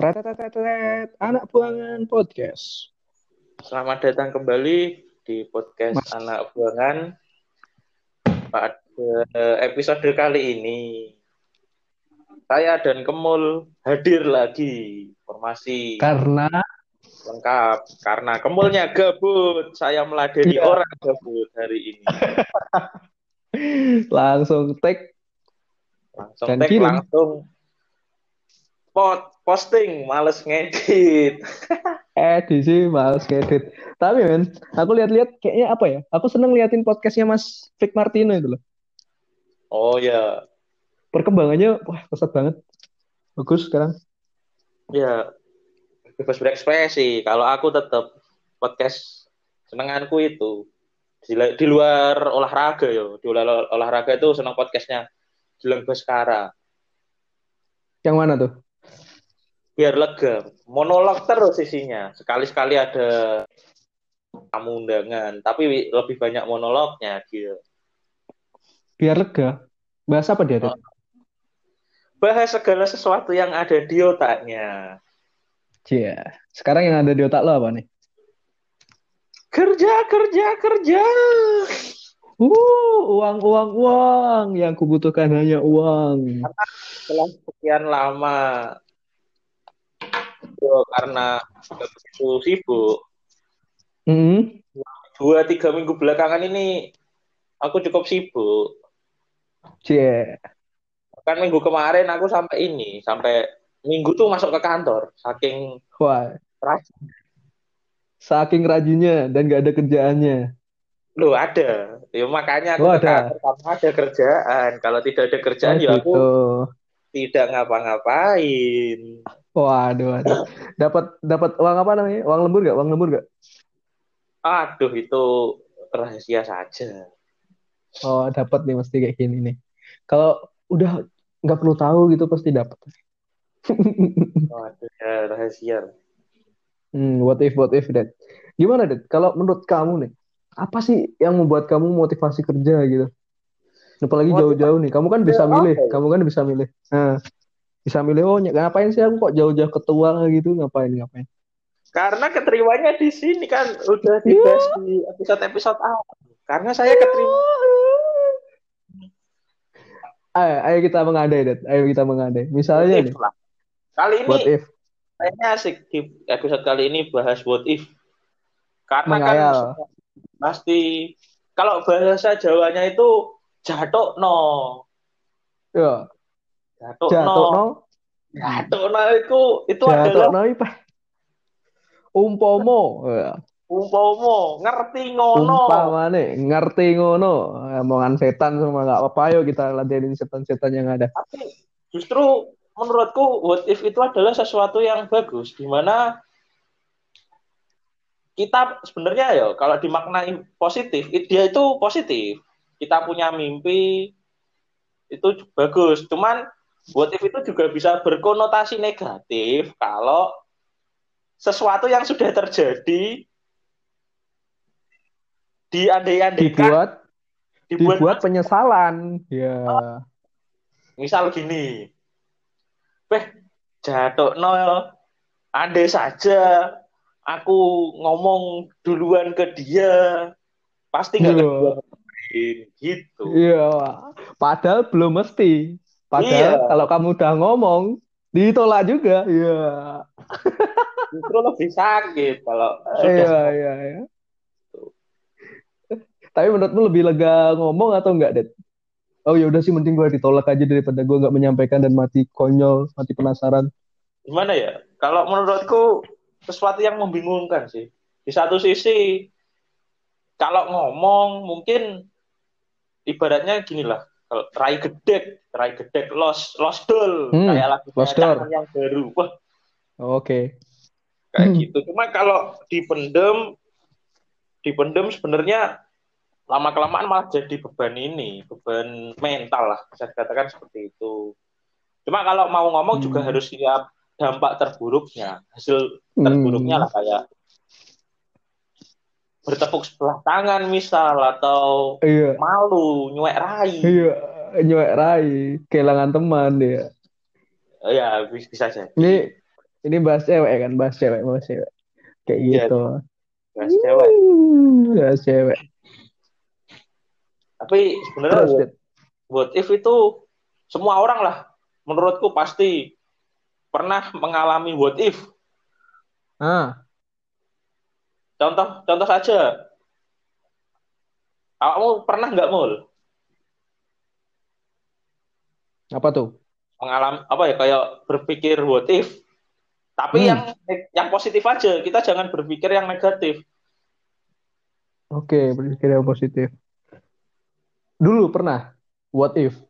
Tretet anak buangan podcast. Selamat datang kembali di podcast Mas. anak buangan. Pada episode kali ini saya dan Kemul hadir lagi formasi karena lengkap karena Kemulnya gabut saya meladeni ya. orang gabut hari ini langsung tag langsung tag langsung pot posting males ngedit. Edisi males ngedit. Tapi men aku lihat-lihat kayaknya apa ya? Aku seneng liatin podcastnya Mas Vic Martino itu loh. Oh ya perkembangannya wah pesat banget. Bagus sekarang. Ya bebas berekspresi. Kalau aku tetap podcast senenganku itu di, di luar olahraga yo. Di luar olahraga itu senang podcastnya Gilang Baskara yang mana tuh biar lega monolog terus isinya sekali-sekali ada tamu undangan tapi lebih banyak monolognya gitu biar lega bahas apa dia tuh bahas segala sesuatu yang ada di otaknya Cia. Sekarang yang ada di otak lo apa nih? Kerja, kerja, kerja. Uh, uang, uang, uang. Yang kubutuhkan hanya uang. Setelah sekian lama oh, karena begitu sibuk. Mm -hmm. Dua tiga minggu belakangan ini aku cukup sibuk. Cie. Kan minggu kemarin aku sampai ini, sampai minggu tuh masuk ke kantor, saking wah rajin. Saking rajinnya dan gak ada kerjaannya. Loh ada, ya makanya aku oh, ada. Kantor, ada kerjaan. Kalau tidak ada kerjaan oh, ya aku gitu. tidak ngapa-ngapain. Waduh, waduh. Dapat dapat uang apa namanya? Uang lembur gak? Uang lembur gak? Aduh, itu rahasia saja. Oh, dapat nih mesti kayak gini nih. Kalau udah nggak perlu tahu gitu pasti dapat. Waduh, ya, rahasia. Hmm, what if, what if, Dad? Gimana, Dad? Kalau menurut kamu nih, apa sih yang membuat kamu motivasi kerja gitu? Apalagi jauh-jauh nih, kamu kan bisa milih, ya? kamu kan bisa milih. Nah, bisa milih oh ngapain sih aku kok jauh-jauh ketua gitu? Ngapain ngapain? Karena keterimanya di sini kan udah dibahas yeah. di episode-episode awal. Karena saya keterima. Ayo, ayo kita mengadai Dad. ayo kita mengadai. Misalnya nih. kali ini what if? kayaknya asik di episode kali ini bahas what if. Karena kan Mengayal. kan pasti kalau bahasa Jawanya itu jatuh no. Ya Jatuh, Jatuh no. Jatuh no itu itu Jatuh adalah no Umpomo. Umpomo, ngerti ngono. Umpamane, ngerti ngono. Omongan setan sama nggak apa-apa yuk kita ladenin setan-setan yang ada. Tapi justru menurutku what if itu adalah sesuatu yang bagus di mana kita sebenarnya ya kalau dimaknai positif dia itu positif kita punya mimpi itu bagus cuman what if itu juga bisa berkonotasi negatif kalau sesuatu yang sudah terjadi diandai-andaikan dibuat dibuat, dibuat penyesalan. Ya. Misal gini. Beh jatuh no andai saja aku ngomong duluan ke dia pasti nggak yeah. gitu. Iya. Padahal belum mesti Padahal iya. kalau kamu udah ngomong, ditolak juga. Iya. Justru lebih sakit kalau sudah. Iya, iya, iya. Tapi menurutmu lebih lega ngomong atau enggak, Det? Oh ya udah sih mending gue ditolak aja daripada gue nggak menyampaikan dan mati konyol, mati penasaran. Gimana ya? Kalau menurutku sesuatu yang membingungkan sih. Di satu sisi kalau ngomong mungkin ibaratnya gini lah Rai Gedek, Rai Gedek Los Los Dol hmm, kayak lagu yang baru. Wah. Oke. Okay. Kayak hmm. gitu. Cuma kalau dipendem dipendem sebenarnya lama kelamaan malah jadi beban ini, beban mental lah bisa dikatakan seperti itu. Cuma kalau mau ngomong hmm. juga harus siap dampak terburuknya, hasil terburuknya hmm. lah kayak bertepuk sebelah tangan misal atau iya. malu nyuek rai iya nyuek rai kehilangan teman dia ya bisa saja ini Ini bahas cewek kan, bahas cewek, bahas cewek. Kayak Iya, gitu. bahas cewek. Bahas cewek. Tapi sebenarnya what if itu semua orang lah menurutku pasti pernah mengalami what if. Ah, Contoh contoh saja. Kamu pernah nggak mul apa tuh? mengalami apa ya kayak berpikir what if? Tapi Hmm. yang yang positif aja. Kita jangan berpikir yang negatif. Oke, berpikir yang positif. Dulu pernah, what if?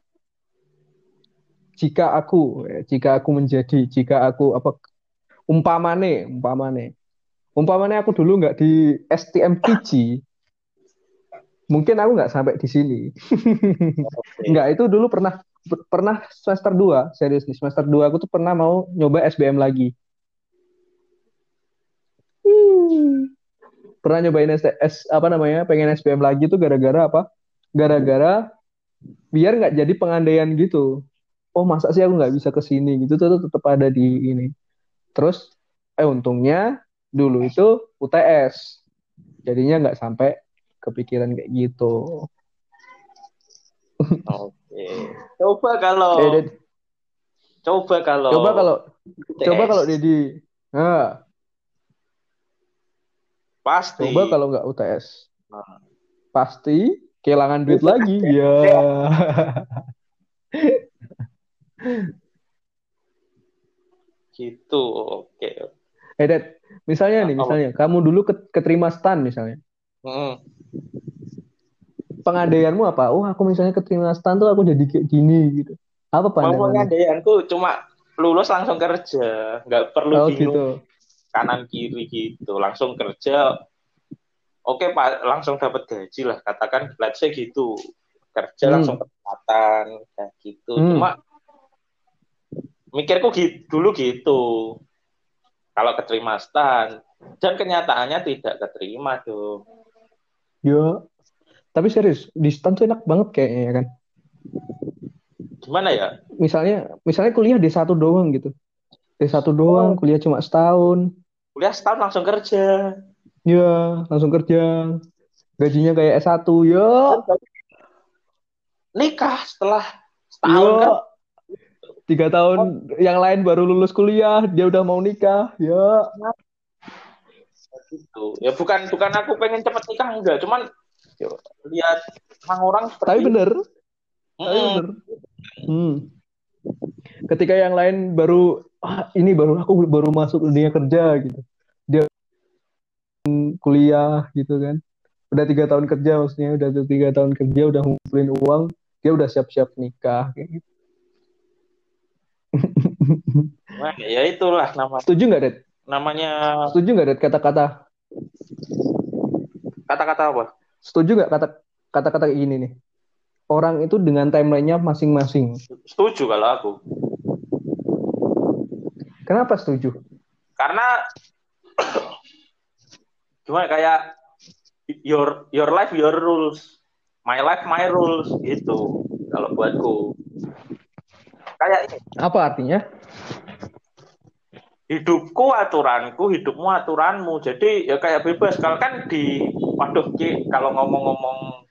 Jika aku, eh, jika aku menjadi, jika aku apa? Umpamane, umpamane, umpamane aku dulu nggak di STMPG, mungkin aku nggak sampai di sini. Nggak, itu dulu pernah pernah semester 2, serius nih, semester 2 aku tuh pernah mau nyoba SBM lagi. Hmm. Pernah nyobain STS apa namanya? Pengen SBM lagi tuh gara-gara apa? Gara-gara biar nggak jadi pengandaian gitu. Oh, masa sih aku nggak bisa ke sini gitu tuh tetap ada di ini. Terus eh untungnya dulu itu UTS. Jadinya nggak sampai kepikiran kayak gitu. Oke. Coba kalau Eh, Ded, coba kalau coba kalau UTS. coba kalau Dedi. Nah, pasti coba kalau nggak UTS. Nah, Pasti kehilangan duit lagi. Ya. gitu. Oke. Eh, Ded, misalnya nih, misalnya kamu dulu ket- keterima stan misalnya. Mm. Pengandaianmu apa? Oh, aku misalnya keterima stan tuh aku jadi kayak gini gitu. Apa pandanganmu? Pengandaianku cuma lulus langsung kerja, nggak perlu Oh, bingung gitu. kanan kiri gitu, langsung kerja. Oke pak, langsung dapat gaji lah, katakan let's say gitu, kerja Hmm. langsung kesempatan kayak gitu. Hmm. Cuma mikirku gitu, dulu gitu, kalau keterima stan, dan kenyataannya tidak keterima dong. Ya. Tapi serius, di stan tuh enak banget kayaknya ya kan. Gimana ya? Misalnya, misalnya kuliah D1 doang gitu. D1 doang, kuliah cuma setahun. Kuliah setahun langsung kerja. Ya, langsung kerja. Gajinya kayak S1. Ya. Nikah setelah setahun kan? Tiga tahun yang lain baru lulus kuliah, dia udah mau nikah. Ya. gitu ya bukan bukan aku pengen cepet nikah enggak cuman lihat orang-orang seperti Tapi bener, tapi Mm-mm. bener. Hmm. Ketika yang lain baru, ah, ini baru aku baru masuk dunia kerja gitu. Dia kuliah gitu kan. Udah tiga tahun kerja maksudnya, udah tiga tahun kerja, udah ngumpulin uang, dia udah siap-siap nikah kayak gitu. Nah, ya itulah nama Setuju nggak, Det? namanya Setuju nggak, Det, kata-kata? kata-kata apa Setuju nggak kata kata-kata kayak gini nih? Orang itu dengan timelinenya masing-masing. setuju kalau aku Kenapa setuju? karena gimana kayak your your life your rules my life my rules gitu kalau buatku kayak ini. Apa artinya? hidupku aturanku hidupmu aturanmu. Jadi ya kayak bebas. Kalau kan di waduh Ki, kalau ngomong-ngomong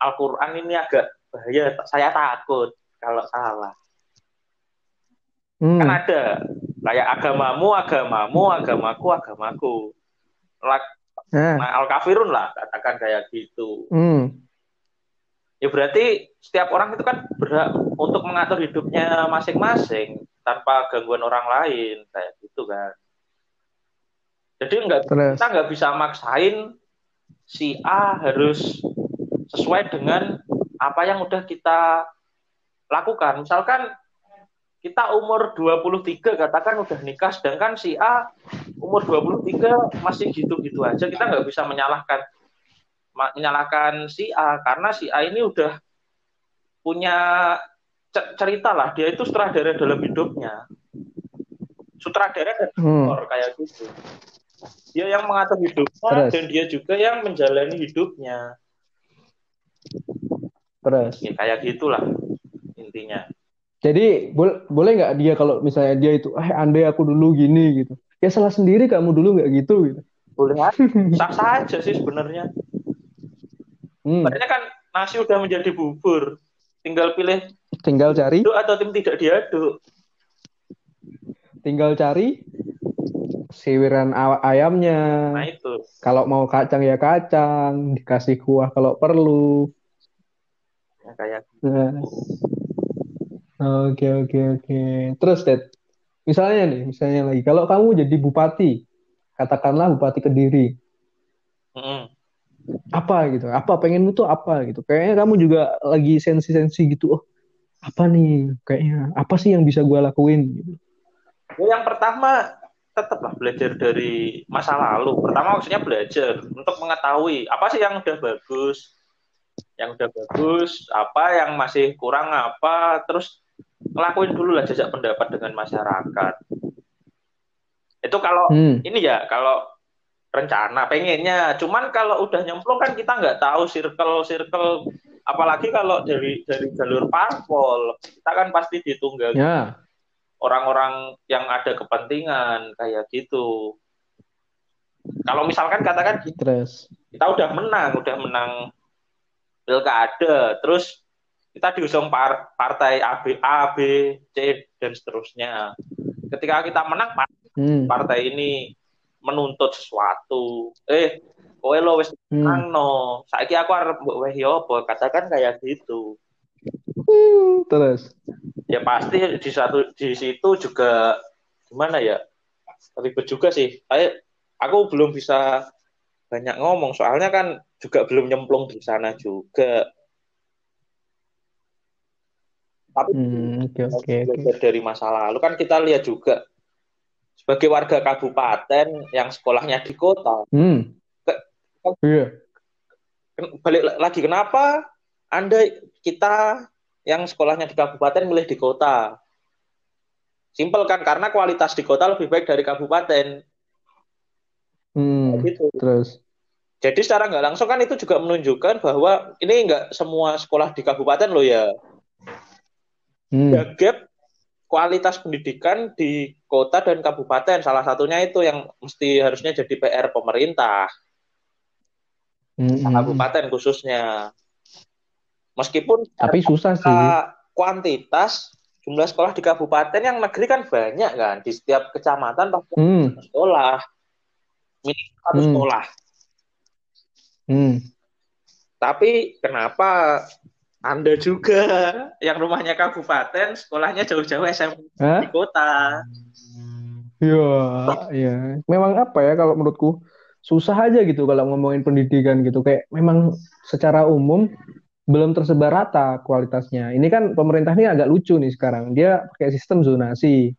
Al-Quran ini agak bahaya. Saya takut kalau salah. Hmm. kan ada. Kayak agamamu agamamu agamaku agamaku. Lak- Nah, nah, al-kafirun lah katakan kayak gitu. Hmm. Ya berarti setiap orang itu kan berhak untuk mengatur hidupnya masing-masing tanpa gangguan orang lain kayak gitu kan. Jadi nggak kita nggak bisa maksain si A harus sesuai dengan apa yang udah kita lakukan. Misalkan kita umur 23 katakan udah nikah sedangkan si A umur 23 masih gitu-gitu aja kita nggak bisa menyalahkan menyalahkan si A karena si A ini udah punya ce- cerita lah dia itu sutradara dalam hidupnya sutradara dan Hmm. aktor kayak gitu dia yang mengatur hidupnya Terus. dan dia juga yang menjalani hidupnya Terus. ya, kayak gitulah intinya Jadi boleh boleh nggak dia kalau misalnya dia itu, eh andai aku dulu gini gitu. Ya salah sendiri kamu dulu nggak gitu gitu. Boleh sah saja sih sebenarnya. Hmm. Sebenarnya kan nasi udah menjadi bubur, tinggal pilih. Tinggal cari. atau tim tidak diaduk. Tinggal cari siwiran ayamnya. Nah itu. Kalau mau kacang ya kacang, dikasih kuah kalau perlu. Ya, kayak. Gitu. Nah. Oke oke oke. Terus Dad, misalnya nih, misalnya lagi, kalau kamu jadi bupati, katakanlah bupati Kediri, mm. Apa gitu? Apa pengenmu tuh apa gitu? Kayaknya kamu juga lagi sensi-sensi gitu. Oh, apa nih? Kayaknya apa sih yang bisa gue lakuin? Gitu. Ya, yang pertama tetaplah belajar dari masa lalu. Pertama maksudnya belajar untuk mengetahui apa sih yang udah bagus, yang udah bagus, apa yang masih kurang apa, terus ngelakuin dulu lah jajak pendapat dengan masyarakat. Itu kalau hmm. ini ya, kalau rencana pengennya. Cuman kalau udah nyemplung kan kita nggak tahu circle-circle apalagi kalau dari dari jalur parpol kita kan pasti ditunggangi ya. orang-orang yang ada kepentingan kayak gitu. Kalau misalkan katakan Terus. kita udah menang, udah menang pilkada, terus kita diusung par partai A B, A, B, C dan seterusnya. Ketika kita menang, hmm. partai ini menuntut sesuatu. Eh, kowe lo wis hmm. no. Saiki aku arep mbok weh yo ya katakan kayak gitu. Hmm, terus ya pasti di satu di situ juga gimana ya? Ribet juga sih. Saya aku belum bisa banyak ngomong soalnya kan juga belum nyemplung di sana juga tapi hmm, okay, okay, okay. dari masa lalu kan kita lihat juga sebagai warga kabupaten yang sekolahnya di kota. Hmm. Ke, yeah. Balik lagi kenapa Anda kita yang sekolahnya di kabupaten milih di kota? Simpel kan karena kualitas di kota lebih baik dari kabupaten. Hmm, gitu. Terus. Jadi secara nggak langsung kan itu juga menunjukkan bahwa ini nggak semua sekolah di kabupaten loh ya hmm. ya gap kualitas pendidikan di kota dan kabupaten salah satunya itu yang mesti harusnya jadi PR pemerintah hmm. kabupaten khususnya meskipun tapi susah sih kuantitas jumlah sekolah di kabupaten yang negeri kan banyak kan di setiap kecamatan pasti hmm. sekolah minimal satu hmm. sekolah hmm. tapi kenapa anda juga yang rumahnya kabupaten, sekolahnya jauh-jauh SMP Hah? di kota. Iya, iya. Memang apa ya kalau menurutku susah aja gitu kalau ngomongin pendidikan gitu. Kayak memang secara umum belum tersebar rata kualitasnya. Ini kan pemerintah ini agak lucu nih sekarang. Dia pakai sistem zonasi.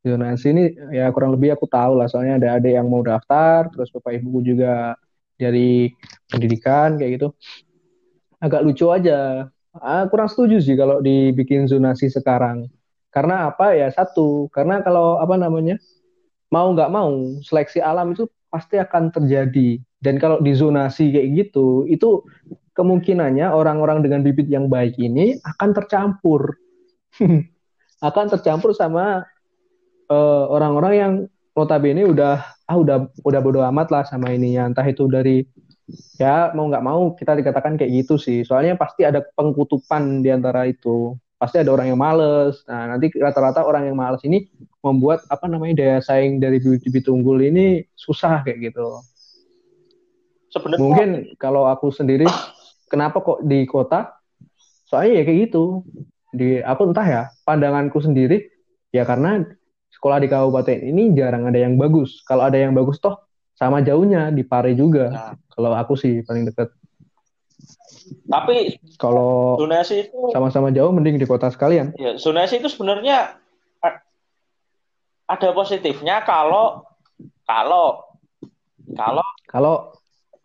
Zonasi ini ya kurang lebih aku tahu lah soalnya ada adik yang mau daftar, terus bapak ibu juga dari pendidikan kayak gitu. Agak lucu aja Ah, kurang setuju sih kalau dibikin zonasi sekarang. Karena apa ya? Satu, karena kalau apa namanya mau nggak mau seleksi alam itu pasti akan terjadi. Dan kalau di zonasi kayak gitu, itu kemungkinannya orang-orang dengan bibit yang baik ini akan tercampur, akan tercampur sama eh, orang-orang uh, yang notabene udah ah udah udah bodo amat lah sama ininya entah itu dari ya mau nggak mau kita dikatakan kayak gitu sih. Soalnya pasti ada pengkutupan di antara itu. Pasti ada orang yang males. Nah nanti rata-rata orang yang males ini membuat apa namanya daya saing dari bibit unggul ini susah kayak gitu. Sebenarnya mungkin kalau aku sendiri kenapa kok di kota? Soalnya ya kayak gitu. Di aku entah ya pandanganku sendiri ya karena sekolah di kabupaten ini jarang ada yang bagus. Kalau ada yang bagus toh sama jauhnya di Pare juga. Nah. Kalau aku sih paling dekat. Tapi kalau zonasi itu sama-sama jauh mending di kota sekalian. Ya, zonasi itu sebenarnya ada positifnya kalau kalau kalau kalau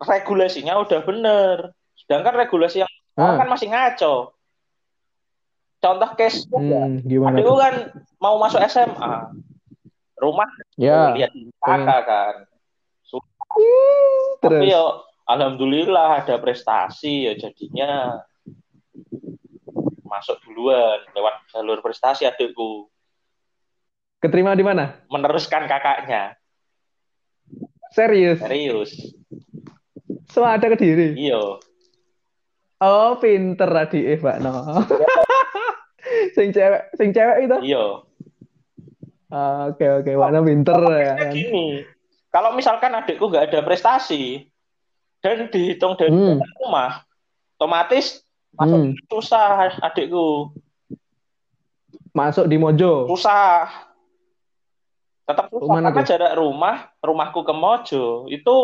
regulasinya udah bener. Sedangkan regulasi yang ah. kan masih ngaco. Contoh case hmm, gimana adikku kan mau masuk SMA. Rumah ya, lihat kakak kan Terus. Tapi ya alhamdulillah ada prestasi ya jadinya masuk duluan lewat jalur prestasi adikku. Keterima di mana? Meneruskan kakaknya. Serius? Serius. Semua ada ke diri? Iya. Oh, pinter tadi eh, Pak No. sing cewek, sing cewek itu? Iya. Oke, oke, Pak No pinter ya. Kan? Gini, kalau misalkan adikku nggak ada prestasi dan dihitung dari Hmm. rumah, otomatis masuk Hmm. susah adikku. Masuk di Mojo. Susah. Tetap susah Mana karena tuh? jarak rumah, rumahku ke Mojo itu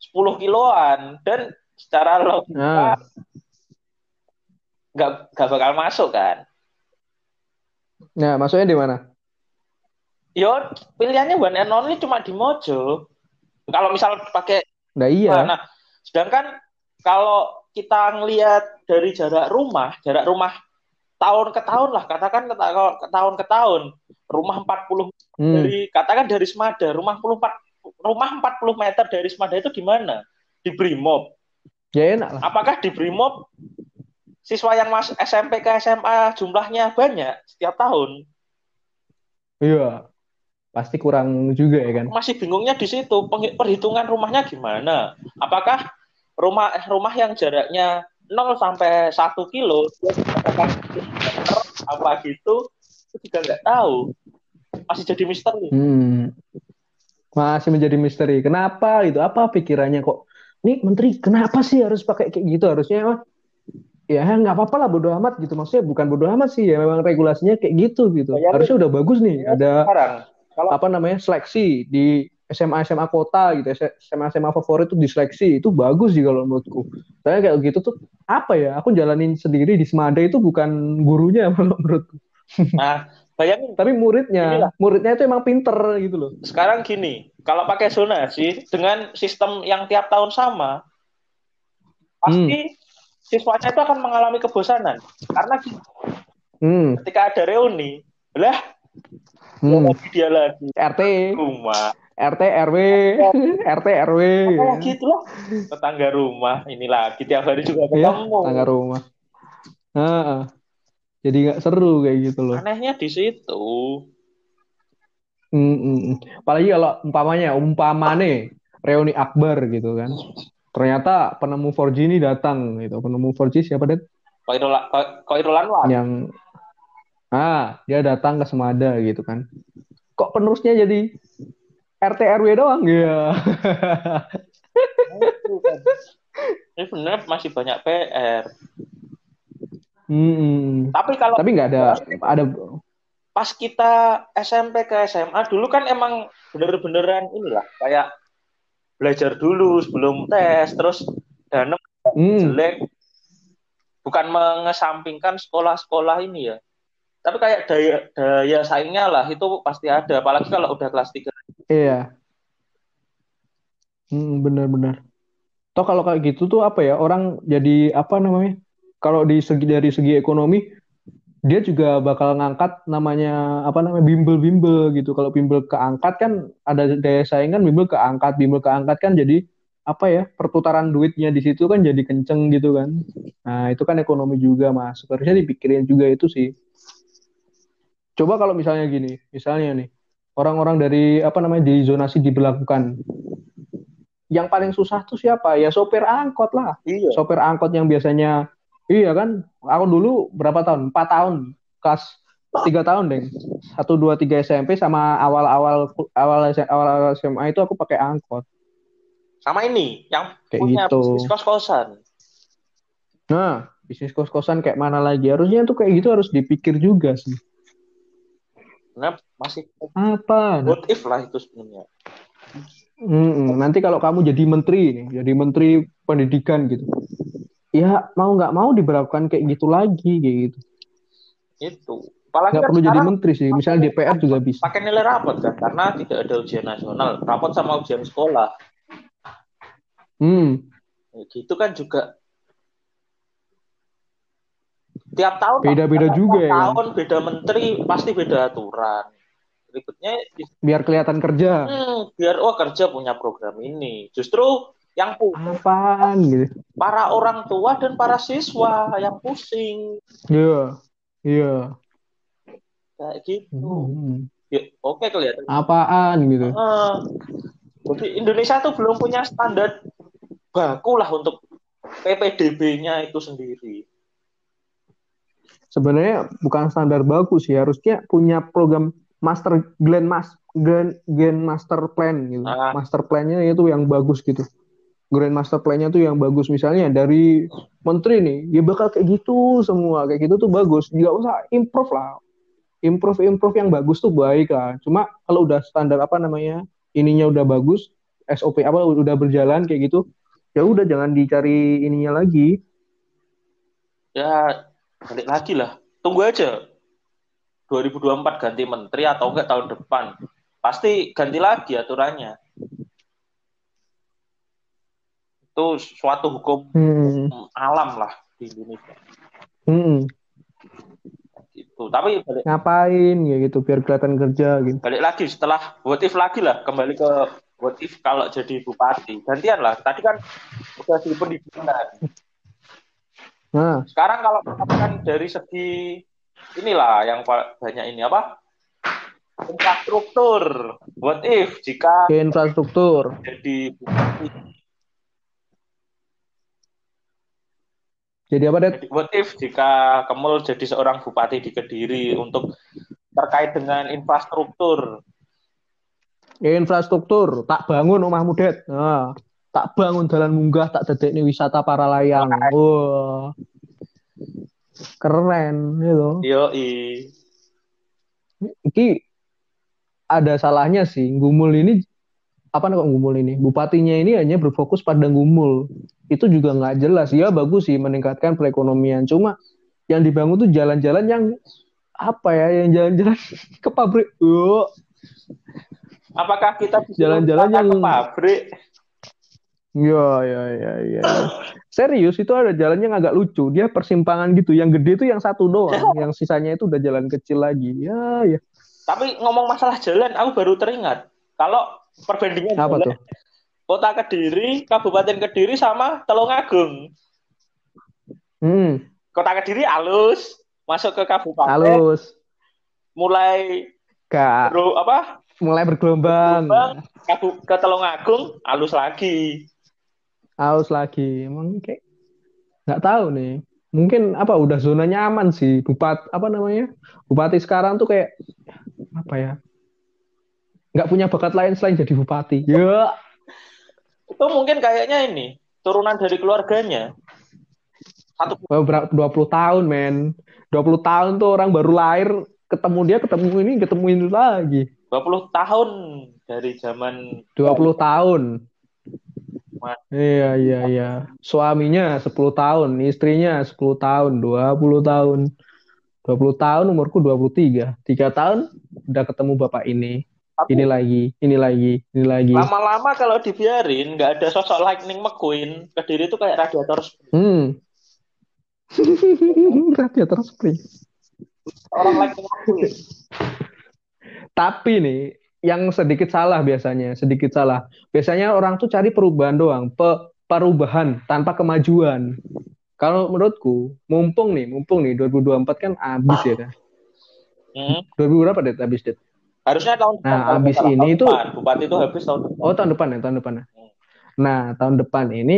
10 kiloan dan secara logika Nah, nggak nggak bakal masuk kan. nah masuknya di mana? Yo, pilihannya one and only cuma di Mojo. Kalau misal pakai Nah iya. Nah, sedangkan kalau kita ngelihat dari jarak rumah, jarak rumah tahun ke tahun lah, katakan ke, ke tahun ke tahun, rumah 40 Hmm. dari katakan dari Semada, rumah 44 rumah 40 meter dari Semada itu di mana? Di Brimob. Ya enak lah. Apakah di Brimob siswa yang masuk SMP ke SMA jumlahnya banyak setiap tahun? Iya. Pasti kurang juga ya kan? masih bingungnya di situ perhitungan rumahnya gimana apakah rumah rumah yang jaraknya 0 sampai 1 kilo apa gitu itu juga nggak tahu masih jadi misteri Hmm. Masih menjadi misteri. Kenapa itu? Apa pikirannya kok? Nih menteri, kenapa sih harus pakai kayak gitu? Harusnya emang ya nggak apa-apa lah bodo amat gitu. Maksudnya bukan bodo amat sih ya. Memang regulasinya kayak gitu gitu. Bayangin. Harusnya udah bagus nih. Ada sekarang kalau apa namanya? Seleksi di SMA SMA kota gitu SMA SMA favorit tuh diseleksi itu bagus sih kalau menurutku. Saya kayak gitu tuh apa ya? Aku jalanin sendiri di Semada itu bukan gurunya kalau menurutku. Nah bayangin. Tapi muridnya Inilah. muridnya itu emang pinter gitu loh. Sekarang gini kalau pakai zonasi dengan sistem yang tiap tahun sama pasti siswanya itu akan mengalami kebosanan. Karena hmm, ketika ada reuni lah hmm. lagi dia lagi RT rumah RT RW RT RW gitu lah tetangga rumah ini lagi tiap hari juga ya ketemu tangga rumah Heeh. jadi nggak seru kayak gitu loh anehnya di situ Mm, mm. Apalagi kalau umpamanya, umpamane reuni akbar gitu kan. Ternyata penemu 4G ini datang gitu. Penemu 4G siapa deh? Koirulan Koirulan Yang ah, dia datang ke Semada gitu kan. Kok penerusnya jadi RT RW doang ya? ini benar masih banyak PR Mm, mm. tapi kalau Tapi nggak ada ada pas kita SMP ke SMA dulu kan emang bener-beneran inilah kayak belajar dulu sebelum tes terus danem mm, jelek bukan mengesampingkan sekolah-sekolah ini ya tapi kayak daya daya saingnya lah itu pasti ada apalagi kalau udah kelas 3 iya. Mm, benar-benar. Toh kalau kayak gitu tuh apa ya? Orang jadi apa namanya? Kalau di segi dari segi ekonomi dia juga bakal ngangkat namanya apa namanya bimbel-bimbel gitu. Kalau bimbel keangkat kan ada daya saing kan bimbel keangkat, bimbel keangkat kan jadi apa ya perputaran duitnya di situ kan jadi kenceng gitu kan. Nah itu kan ekonomi juga masuk. Harusnya dipikirin juga itu sih. Coba kalau misalnya gini, misalnya nih orang-orang dari apa namanya di zonasi diberlakukan. Yang paling susah tuh siapa? Ya sopir angkot lah. Iya. Sopir angkot yang biasanya iya kan? Aku dulu berapa tahun? Empat tahun. Kelas tiga tahun deh satu dua tiga SMP sama awal awal awal SMA itu aku pakai angkot. Sama ini yang Kayak punya gitu. bisnis kos-kosan. Nah bisnis kos kosan kayak mana lagi? Harusnya tuh kayak gitu harus dipikir juga sih nah masih apa? What if lah itu sebenarnya. Mm-mm. nanti kalau kamu jadi menteri nih jadi menteri pendidikan gitu ya mau nggak mau diberlakukan kayak gitu lagi kayak gitu. Itu. Apalagi nggak kan perlu jadi menteri sih misalnya DPR juga bisa. pakai nilai rapot kan karena tidak ada ujian nasional rapot sama ujian sekolah. Hmm. Gitu kan juga tiap tahun Beda-beda juga ya kan? tahun beda menteri pasti beda aturan. Ribetnya biar kelihatan kerja. Hmm, biar oh kerja punya program ini. Justru yang apaan gitu? para orang tua dan para siswa yang pusing. Iya iya. Kayak gitu. Hmm. ya, oke kelihatan. Apaan gitu? Uh, jadi Indonesia tuh belum punya standar baku lah untuk PPDB-nya itu sendiri sebenarnya bukan standar bagus sih harusnya punya program master grand mas grand, grand master plan gitu. Ah. master plannya itu yang bagus gitu. Grand master plan-nya tuh yang bagus. Misalnya dari menteri nih ya bakal kayak gitu semua. Kayak gitu tuh bagus. Nggak usah improve lah. Improve improve yang bagus tuh baik lah. Cuma kalau udah standar apa namanya ininya udah bagus SOP apa udah berjalan kayak gitu ya udah jangan dicari ininya lagi. Ya balik lagi lah. Tunggu aja. 2024 ganti menteri atau enggak tahun depan. Pasti ganti lagi aturannya. Itu suatu hukum hmm. alam lah di Indonesia. Hmm. gitu. Tapi balik, ngapain ya gitu biar kelihatan kerja gitu. Balik lagi setelah what if lagi lah kembali ke what if kalau jadi bupati. Gantian lah. Tadi kan udah di pendidikan Nah. Sekarang kalau katakan dari segi inilah yang banyak ini apa? Infrastruktur. What if jika Ke infrastruktur jadi Jadi apa, Dad? What if jika Kemul jadi seorang bupati di Kediri untuk terkait dengan infrastruktur? Infrastruktur, tak bangun rumahmu, Dad. Nah tak bangun jalan munggah tak dedek nih wisata para layang. Wah. Keren gitu. Yo iki ada salahnya sih. Gumul ini apa nih kok Gumul ini? Bupatinya ini hanya berfokus pada Gumul. Itu juga nggak jelas. Ya bagus sih meningkatkan perekonomian. Cuma yang dibangun tuh jalan-jalan yang apa ya yang jalan-jalan ke pabrik. Oh. apakah kita jalan-jalan yang ke pabrik Iya, iya, iya, iya. Serius itu ada jalan yang agak lucu. Dia persimpangan gitu. Yang gede itu yang satu doang. yang sisanya itu udah jalan kecil lagi. Ya, ya. Tapi ngomong masalah jalan, aku baru teringat. Kalau perbandingan Apa jalan, tuh? Kota Kediri, Kabupaten Kediri sama Telungagung. Hmm. Kota Kediri halus, masuk ke kabupaten. Halus. Mulai Kak. Apa? Mulai bergelombang. bergelombang ke Telungagung halus lagi haus lagi. Emang kayak nggak tahu nih. Mungkin apa udah zona nyaman sih. Bupati apa namanya? Bupati sekarang tuh kayak apa ya? Nggak punya bakat lain selain jadi bupati. Ya. Itu mungkin kayaknya ini turunan dari keluarganya. Satu dua puluh tahun men. dua puluh tahun tuh orang baru lahir ketemu dia ketemu ini ketemu ini lagi. dua puluh tahun dari zaman dua puluh tahun Iya, iya, iya. Suaminya 10 tahun, istrinya 10 tahun, 20 tahun. 20 tahun umurku 23. 3 tahun udah ketemu bapak ini. Tapi, ini lagi, ini lagi, ini lagi. Lama-lama kalau dibiarin nggak ada sosok Lightning McQueen, Kediri itu kayak radiator spring. Hmm. radiator spring. Orang Lightning McQueen. Tapi nih, yang sedikit salah biasanya, sedikit salah. Biasanya orang tuh cari perubahan doang, pe perubahan tanpa kemajuan. Kalau menurutku, mumpung nih, mumpung nih 2024 kan habis ya kan. Hmm. 2000 berapa deh habis deh? Harusnya tahun depan. Nah, habis ini tahun itu depan. Bupati itu habis tahun depan. Oh, tahun depan ya, tahun depan. Ya. Hmm. Nah, tahun depan ini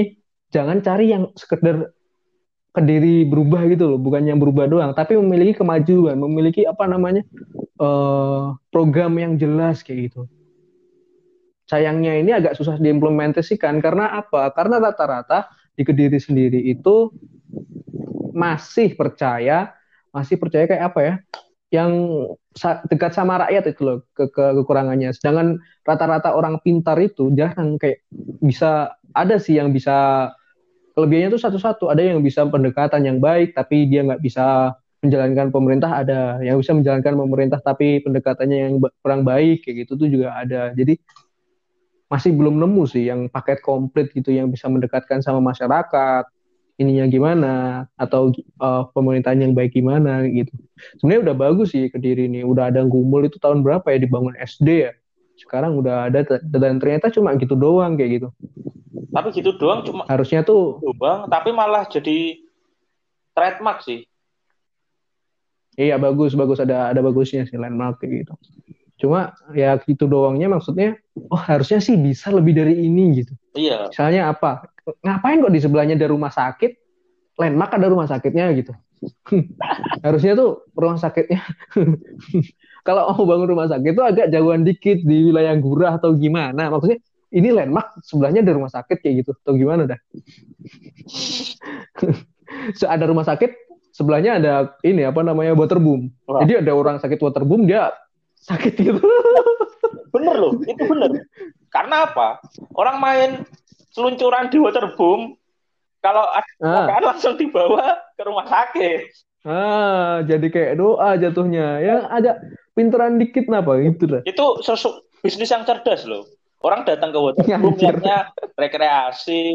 jangan cari yang sekedar Kediri berubah gitu loh, bukan yang berubah doang, tapi memiliki kemajuan, memiliki apa namanya uh, program yang jelas kayak gitu. Sayangnya ini agak susah diimplementasikan karena apa? Karena rata-rata di Kediri sendiri itu masih percaya, masih percaya kayak apa ya? Yang dekat sama rakyat itu loh ke, ke kekurangannya. Sedangkan rata-rata orang pintar itu jarang kayak bisa ada sih yang bisa kelebihannya tuh satu-satu. Ada yang bisa pendekatan yang baik tapi dia nggak bisa menjalankan pemerintah. Ada yang bisa menjalankan pemerintah tapi pendekatannya yang kurang baik kayak gitu tuh juga ada. Jadi masih belum nemu sih yang paket komplit gitu yang bisa mendekatkan sama masyarakat ininya gimana atau uh, pemerintahan yang baik gimana gitu. Sebenarnya udah bagus sih kediri ini. Udah ada gumul itu tahun berapa ya dibangun SD ya? Sekarang udah ada dan ternyata cuma gitu doang kayak gitu Tapi gitu doang cuma Harusnya tuh doang, tapi malah jadi trademark sih. iya bagus bagus ada ada bagusnya sih landmark kayak gitu. Cuma ya gitu doangnya maksudnya oh harusnya sih bisa lebih dari ini gitu. Iya, Misalnya apa? Ngapain kok di sebelahnya ada rumah sakit? Landmark ada rumah sakitnya gitu. harusnya tuh rumah sakitnya kalau mau bangun rumah sakit itu agak jauhan dikit di wilayah Gurah atau gimana. Maksudnya ini landmark sebelahnya ada rumah sakit kayak gitu atau gimana dah? Se- ada rumah sakit sebelahnya ada ini apa namanya waterboom. Jadi ada orang sakit waterboom dia sakit gitu. bener loh, itu bener. Karena apa? Orang main seluncuran di waterboom, kalau ada Ah. langsung dibawa ke rumah sakit. Ah, jadi kayak doa jatuhnya. Yang agak pinteran dikit kenapa gitu dah. Itu sosok bisnis yang cerdas loh. Orang datang ke waterboom niatnya rekreasi,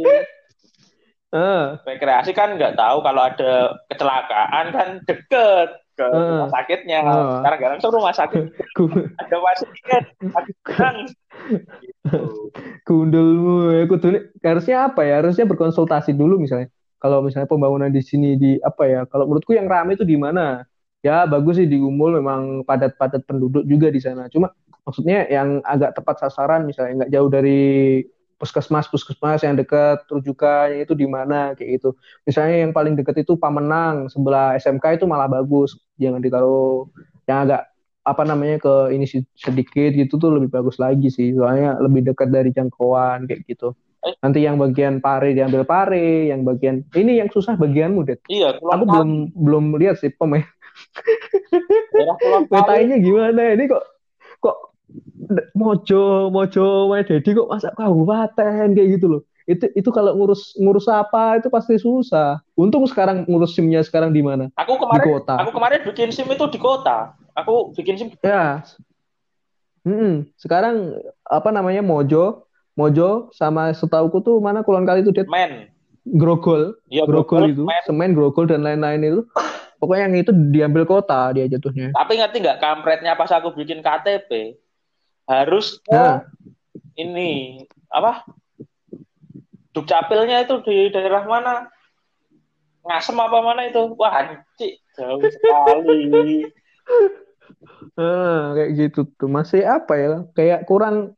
Ah, rekreasi kan nggak tahu kalau ada kecelakaan kan deket ke Ah. rumah sakitnya. Ah. Sekarang nggak langsung rumah sakit ada ada orang. Gitu. Gundulmu ya kudu harusnya apa ya? Harusnya berkonsultasi dulu misalnya. Kalau misalnya pembangunan di sini di apa ya? Kalau menurutku yang rame itu di mana? Ya bagus sih di Umul memang padat-padat penduduk juga di sana. Cuma maksudnya yang agak tepat sasaran misalnya nggak jauh dari puskesmas puskesmas yang dekat rujukannya itu di mana kayak gitu. Misalnya yang paling dekat itu Pamenang sebelah SMK itu malah bagus. Jangan ditaruh yang agak apa namanya ke ini sedikit gitu tuh lebih bagus lagi sih. Soalnya lebih dekat dari jangkauan kayak gitu. Nanti yang bagian pare diambil pare yang bagian ini yang susah bagianmu det Iya, aku belum belum lihat sih pemain. Daerah petainya gimana? Ini kok mojo mojo main dedi kok masa kabupaten kayak gitu loh itu itu kalau ngurus ngurus apa itu pasti susah untung sekarang ngurus simnya sekarang di mana Aku di kemarin kota aku kemarin bikin SIM itu di kota. Aku bikin SIM Ya. Mm-mm. Sekarang apa namanya Mojo, Mojo sama setauku tuh mana Kulon Kali itu Dit? men. Grogol, Iya, Grogol Grogol, itu, men. semen Grogol dan lain-lain itu. Pokoknya yang itu diambil kota dia jatuhnya. Tapi ngerti nggak kampretnya pas aku bikin KTP harus Nah. ini apa? Dukcapilnya itu di daerah mana? Ngasem apa mana itu? Wah, anjir, jauh sekali. Ah, kayak gitu tuh masih apa ya? Kayak kurang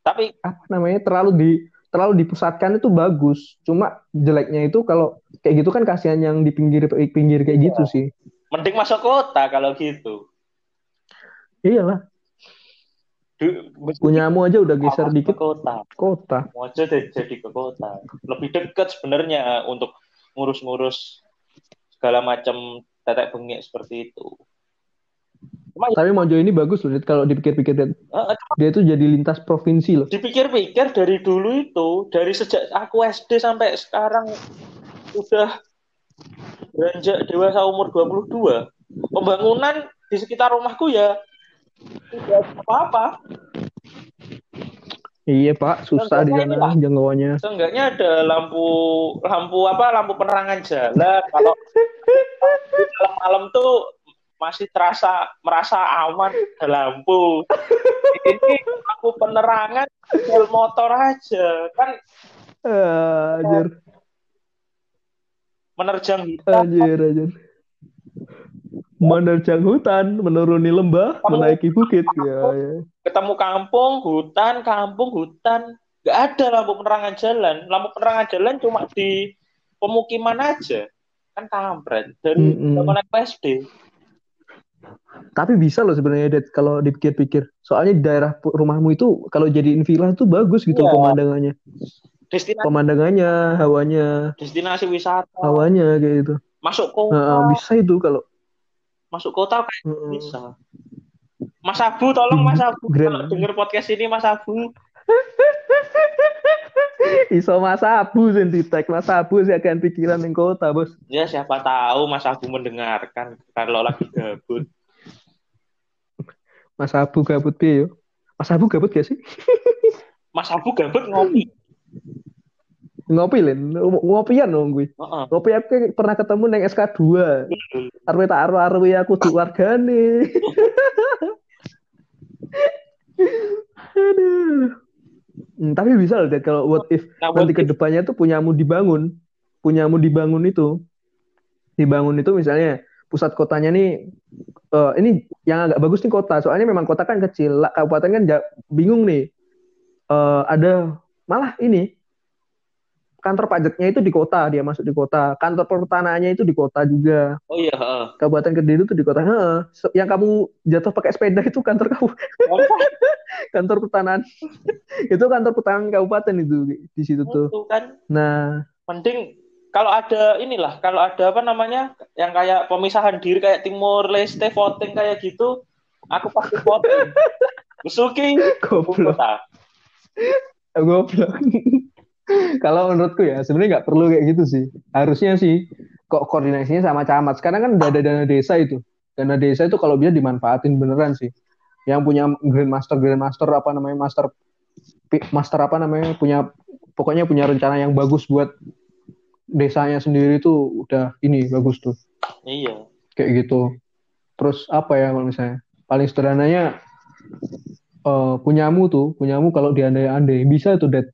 Tapi apa namanya terlalu di terlalu dipusatkan itu bagus. Cuma jeleknya itu kalau kayak gitu kan kasihan yang di pinggir pinggir kayak gitu Iya. sih. mending masuk kota kalau gitu. Iyalah, Du- punyamu aja udah geser ke dikit kota. kota. Mau aja deh jadi ke kota. Lebih dekat sebenarnya untuk ngurus-ngurus segala macam tetek bengek seperti itu. Cuma ya, Tapi Mojo ini bagus loh, kalau dipikir-pikir Dit. eh, dia itu jadi lintas provinsi loh. dipikir-pikir dari dulu itu, dari sejak aku SD sampai sekarang udah beranjak dewasa umur 22, pembangunan di sekitar rumahku ya tidak apa-apa. Iya Pak, susah di sana jangkauannya. Seenggaknya ada lampu lampu apa lampu penerangan jalan. Kalau malam-malam tuh masih terasa merasa aman ada lampu. Ini lampu penerangan tinggal motor aja kan Ah, Anjir, menerjang hitam. anjir, anjir. Menerjang hutan, menuruni lembah, menaiki bukit. Ya, ya. ketemu kampung, hutan, kampung, hutan. Gak ada lampu penerangan jalan. Lampu penerangan jalan cuma di pemukiman aja. Kan kampret. Dari Mm-mm. zaman aku SD. Tapi bisa loh sebenarnya Det kalau dipikir-pikir. Soalnya di daerah rumahmu itu kalau jadiin villa itu bagus gitu Iya. pemandangannya. Destinasi, Pemandangannya, hawanya, destinasi wisata. hawanya kayak gitu. Masuk kota. Nah, bisa itu kalau Masuk kota kayak Mm-mm. bisa. Mas Abu, tolong Mas Abu. Grand. Kalau denger podcast ini Mas Abu. iso Mas Abu sing ditek Mas Abu sih akan pikiran yang kota, Bos. Ya siapa tahu Mas Abu mendengarkan kalau lagi gabut. Mas Abu gabut piye yo? Mas Abu gabut gak sih? Mas Abu gabut ngopi. Ngopi Lin, ngopian dong gue. Ngopi aku pernah ketemu neng SK2. Arwe tak arwe arwe aku tuh wargane. Aduh. Hmm, tapi bisa loh, kalau what if Nah, what nanti if- depannya tuh punyamu dibangun, punyamu dibangun itu, dibangun itu misalnya pusat kotanya nih, eh, ini yang agak bagus nih kota, soalnya memang kota kan kecil, kabupaten kan bingung nih, Eh, ada malah ini kantor pajaknya itu di kota, dia masuk di kota, kantor pertanahannya itu di kota juga, Oh iya, kabupaten Kediri itu di kota. Se- yang kamu jatuh pakai sepeda itu kantor kamu, kantor pertanahan, itu kantor pertanahan kabupaten itu di situ tuh. Itu kan Nah, mending kalau ada inilah, kalau ada apa namanya yang kayak pemisahan diri kayak Timur Leste voting kayak gitu, aku pasti voting. Besuki goblok, goblok. Kalau menurutku ya sebenarnya nggak perlu kayak gitu sih. Harusnya sih kok koordinasinya sama camat. Sekarang kan udah ada dana desa itu. Dana desa itu kalau bisa dimanfaatin beneran sih. Yang punya grandmaster, grandmaster apa namanya master, master apa namanya punya pokoknya punya rencana yang bagus buat desanya sendiri tuh udah ini bagus tuh Iya. kayak gitu. Terus apa ya kalau misalnya paling sederhananya eh, punyamu tuh, punyamu kalau diandai-andai bisa tuh Dad.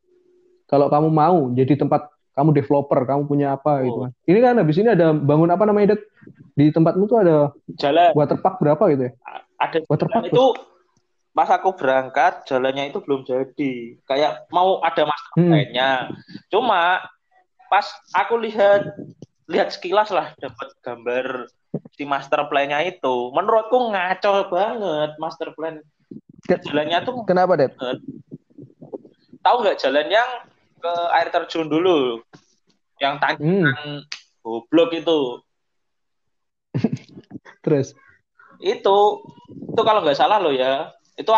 Kalau kamu mau jadi tempat kamu developer, kamu punya apa gitu Oh. kan. Ini kan habis ini ada bangun apa namanya Dad? Di tempatmu tuh ada Jalan waterpark berapa gitu ya? ada Waterpark itu pas aku berangkat jalannya itu belum jadi. Kayak mau ada master Hmm. plan-nya. Cuma pas aku lihat lihat sekilas lah dapat gambar si master plan-nya itu. Menurutku ngaco banget master plan. Jalannya tuh Kenapa Dad? tahu nggak jalan yang ke air terjun dulu. Yang Hmm, tanjakan goblok itu. Terus. itu itu kalau nggak salah loh ya. Itu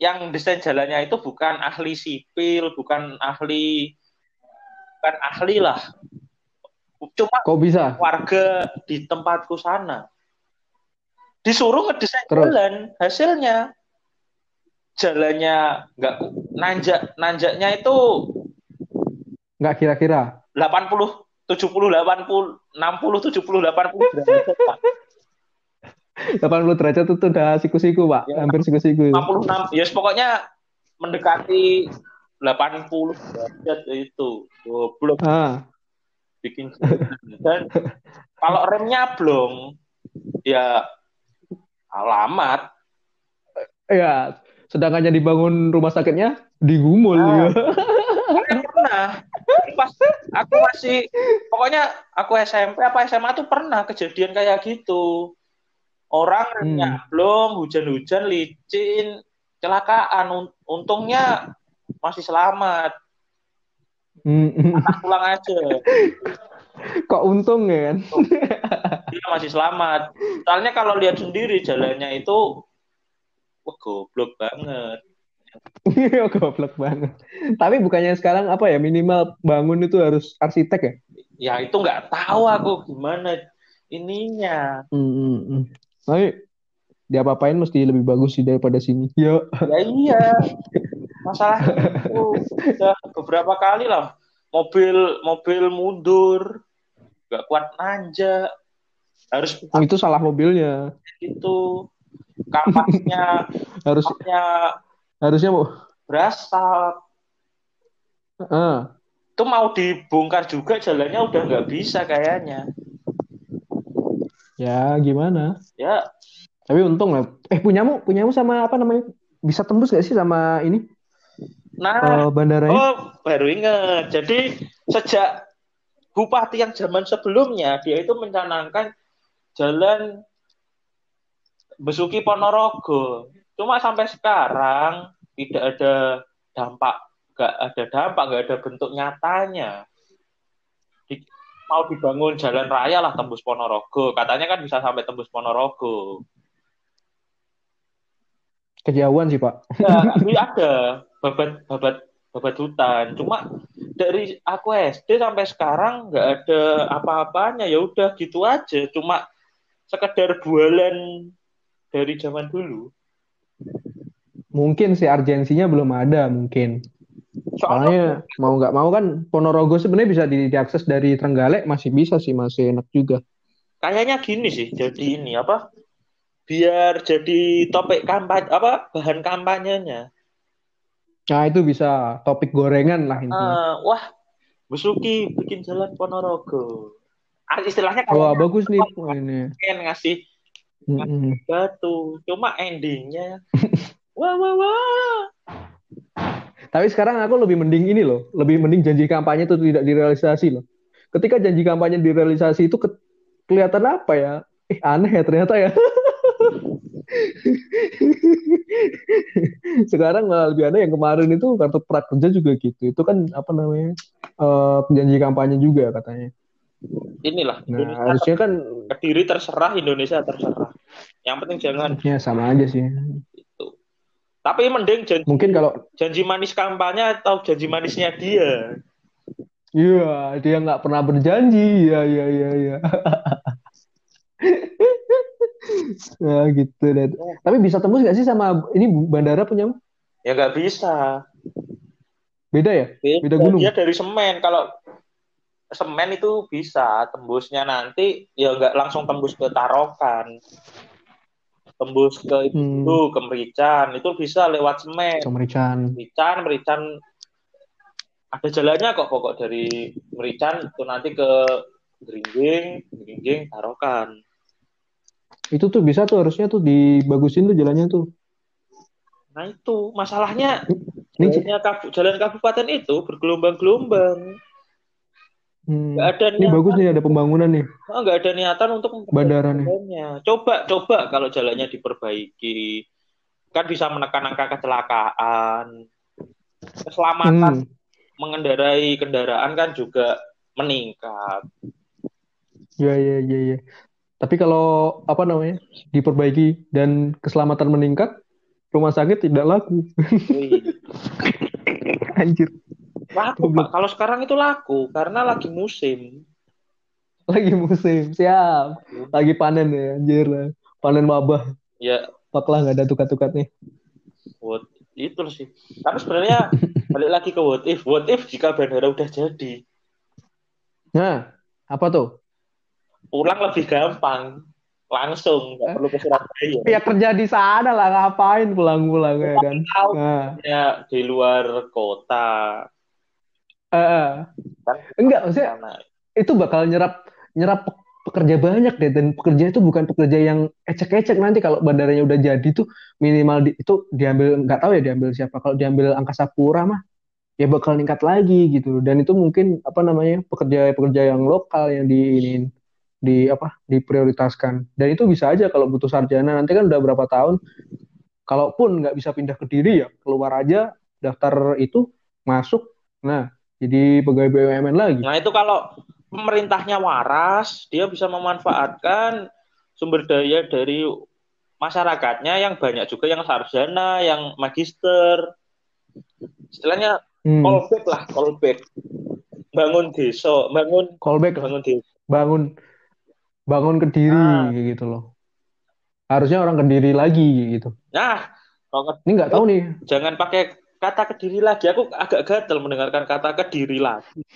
yang desain jalannya itu bukan ahli sipil bukan ahli bukan ahli lah. Cuma Kok bisa? warga di tempatku sana. Disuruh ngedesain Terus? jalan hasilnya. Jalannya nggak nanjak nanjaknya itu Nggak kira-kira. 80 70 80 60 70 80 derajat, Pak. 80 derajat itu udah siku-siku, Pak. Ya. Hampir siku-siku. 56 ya pokoknya mendekati 80 derajat itu goblok Ah, bikin dan kalau remnya blong ya alamat ya. Sedangkannya dibangun rumah sakitnya digumul Ah. ya. Pernah pas aku masih pokoknya aku SMP apa SMA tuh pernah kejadian kayak gitu. Orang remnya blong hujan-hujan licin kecelakaan Un- untungnya masih selamat. Hmm, hmm. patah tulang aja. Kok untung ya kan? dia masih selamat. Soalnya kalau lihat sendiri jalannya itu wah goblok banget Iya goblok banget. Tapi bukannya sekarang apa ya minimal bangun itu harus arsitek ya? ya itu nggak tahu aku gimana ininya Hmm, hmm, hmm. Tapi diapa-apain mesti lebih bagus sih daripada sini. Ya. ya iya masalah itu udah beberapa kali lah mobil mobil mundur nggak kuat nanjak harus Itu salah mobilnya. itu kapasnya Harus kapasnya harusnya mau berasap ah, itu mau dibongkar juga jalannya udah nggak bisa kayaknya ya gimana? ya Tapi untung lah. Eh punyamu punyamu sama apa namanya? Bisa tembus gak sih sama ini nah eh, bandaranya? oh baru ingat jadi sejak bupati yang zaman sebelumnya dia itu mencanangkan jalan Besuki Ponorogo cuma sampai sekarang tidak ada dampak nggak ada dampak nggak ada bentuk nyatanya Di- mau dibangun jalan raya lah tembus Ponorogo katanya kan bisa sampai tembus Ponorogo Kejauhan sih pak. Ya, tapi ada babat babat babat hutan. Cuma dari aku SD sampai sekarang nggak ada apa-apanya. Ya udah gitu aja. Cuma sekedar bualan dari zaman dulu. Mungkin sih urgensinya belum ada mungkin. Soalnya Soalnya mau nggak mau kan Ponorogo sebenarnya bisa di- diakses dari Trenggalek masih bisa sih masih enak juga. kayaknya gini sih. Jadi ini apa? Biar jadi topik kampanye apa bahan kampanyenya. Nah itu bisa topik gorengan lah intinya. Uh, wah, Besuki bikin jalan Ponorogo. Ah, istilahnya kalau Wah bagus nih ini. Ngasih, ngasih mm batu, cuma endingnya, wah wah wah. Tapi sekarang aku lebih mending ini loh, lebih mending janji kampanye itu tidak direalisasi loh. Ketika janji kampanye direalisasi itu ke kelihatan apa ya? Eh aneh ya ternyata ya. Sekarang malah lebih ada yang kemarin itu kartu prakerja juga gitu. Itu kan apa namanya uh, janji kampanye juga katanya. Inilah. Nah, harusnya kan Kediri terserah, Indonesia terserah. Yang penting jangan. Ya sama aja sih. Itu. Tapi mending janji, mungkin kalau janji manis kampanye atau janji manisnya dia. Iya, dia nggak pernah berjanji. Iya, iya, iya, iya. ya gitu deh. Tapi bisa tembus nggak sih sama ini bandara punya? Ya nggak bisa. Beda ya? Beda, Beda gunung. Dia dari semen. Kalau semen itu bisa tembusnya nanti ya nggak langsung tembus ke Tarokan. Tembus ke itu hmm. ke Merican itu bisa lewat semen. Ke Merican. Merican, Merican ada jalannya kok pokok dari Merican itu nanti ke Geringging, Geringging, Tarokan. Itu tuh bisa tuh harusnya tuh dibagusin tuh jalannya tuh. Nah itu masalahnya jalannya kabu, jalan kabupaten itu bergelombang-gelombang. Hmm. Gak ada niatan. Ini bagus nih ada pembangunan nih. Oh, gak ada niatan untuk bandara nih. Coba coba kalau jalannya diperbaiki kan bisa menekan angka kecelakaan. Keselamatan hmm. mengendarai kendaraan kan juga meningkat. Ya ya ya ya. Tapi kalau apa namanya diperbaiki dan keselamatan meningkat, rumah sakit tidak laku. Anjir. Laku Pak. Kalau sekarang itu laku karena lagi musim. Lagi musim, siap. Lagi panen ya, anjir. Panen wabah. Ya. Paklah nggak ada tukat-tukatnya. What itu sih. Tapi sebenarnya balik lagi ke what if. What if jika bandara udah jadi? Nah, apa tuh? pulang lebih gampang langsung nggak perlu ke Surabaya ya kerja di sana lah ngapain pulang-pulang ya kan nah. ya di luar kota uh, kan, enggak maksudnya sana. itu bakal nyerap nyerap pekerja banyak deh dan pekerja itu bukan pekerja yang ecek-ecek nanti kalau bandaranya udah jadi tuh minimal di, itu diambil nggak tahu ya diambil siapa kalau diambil angkasa pura mah ya bakal meningkat lagi gitu dan itu mungkin apa namanya pekerja-pekerja yang lokal yang diinin di apa diprioritaskan. Dan itu bisa aja kalau butuh sarjana. Nanti kan udah berapa tahun kalaupun nggak bisa pindah ke diri ya keluar aja daftar itu masuk. Nah jadi pegawai BUMN lagi nah itu kalau pemerintahnya waras dia bisa memanfaatkan sumber daya dari masyarakatnya yang banyak juga yang sarjana yang magister istilahnya hmm. callback lah callback bangun desa bangun callback bangun desa bangun bangun ke diri nah. gitu loh. Harusnya orang kediri lagi gitu. Nah, ini nggak tahu nih. Jangan pakai kata kediri lagi. Aku agak gatel mendengarkan kata kediri lagi.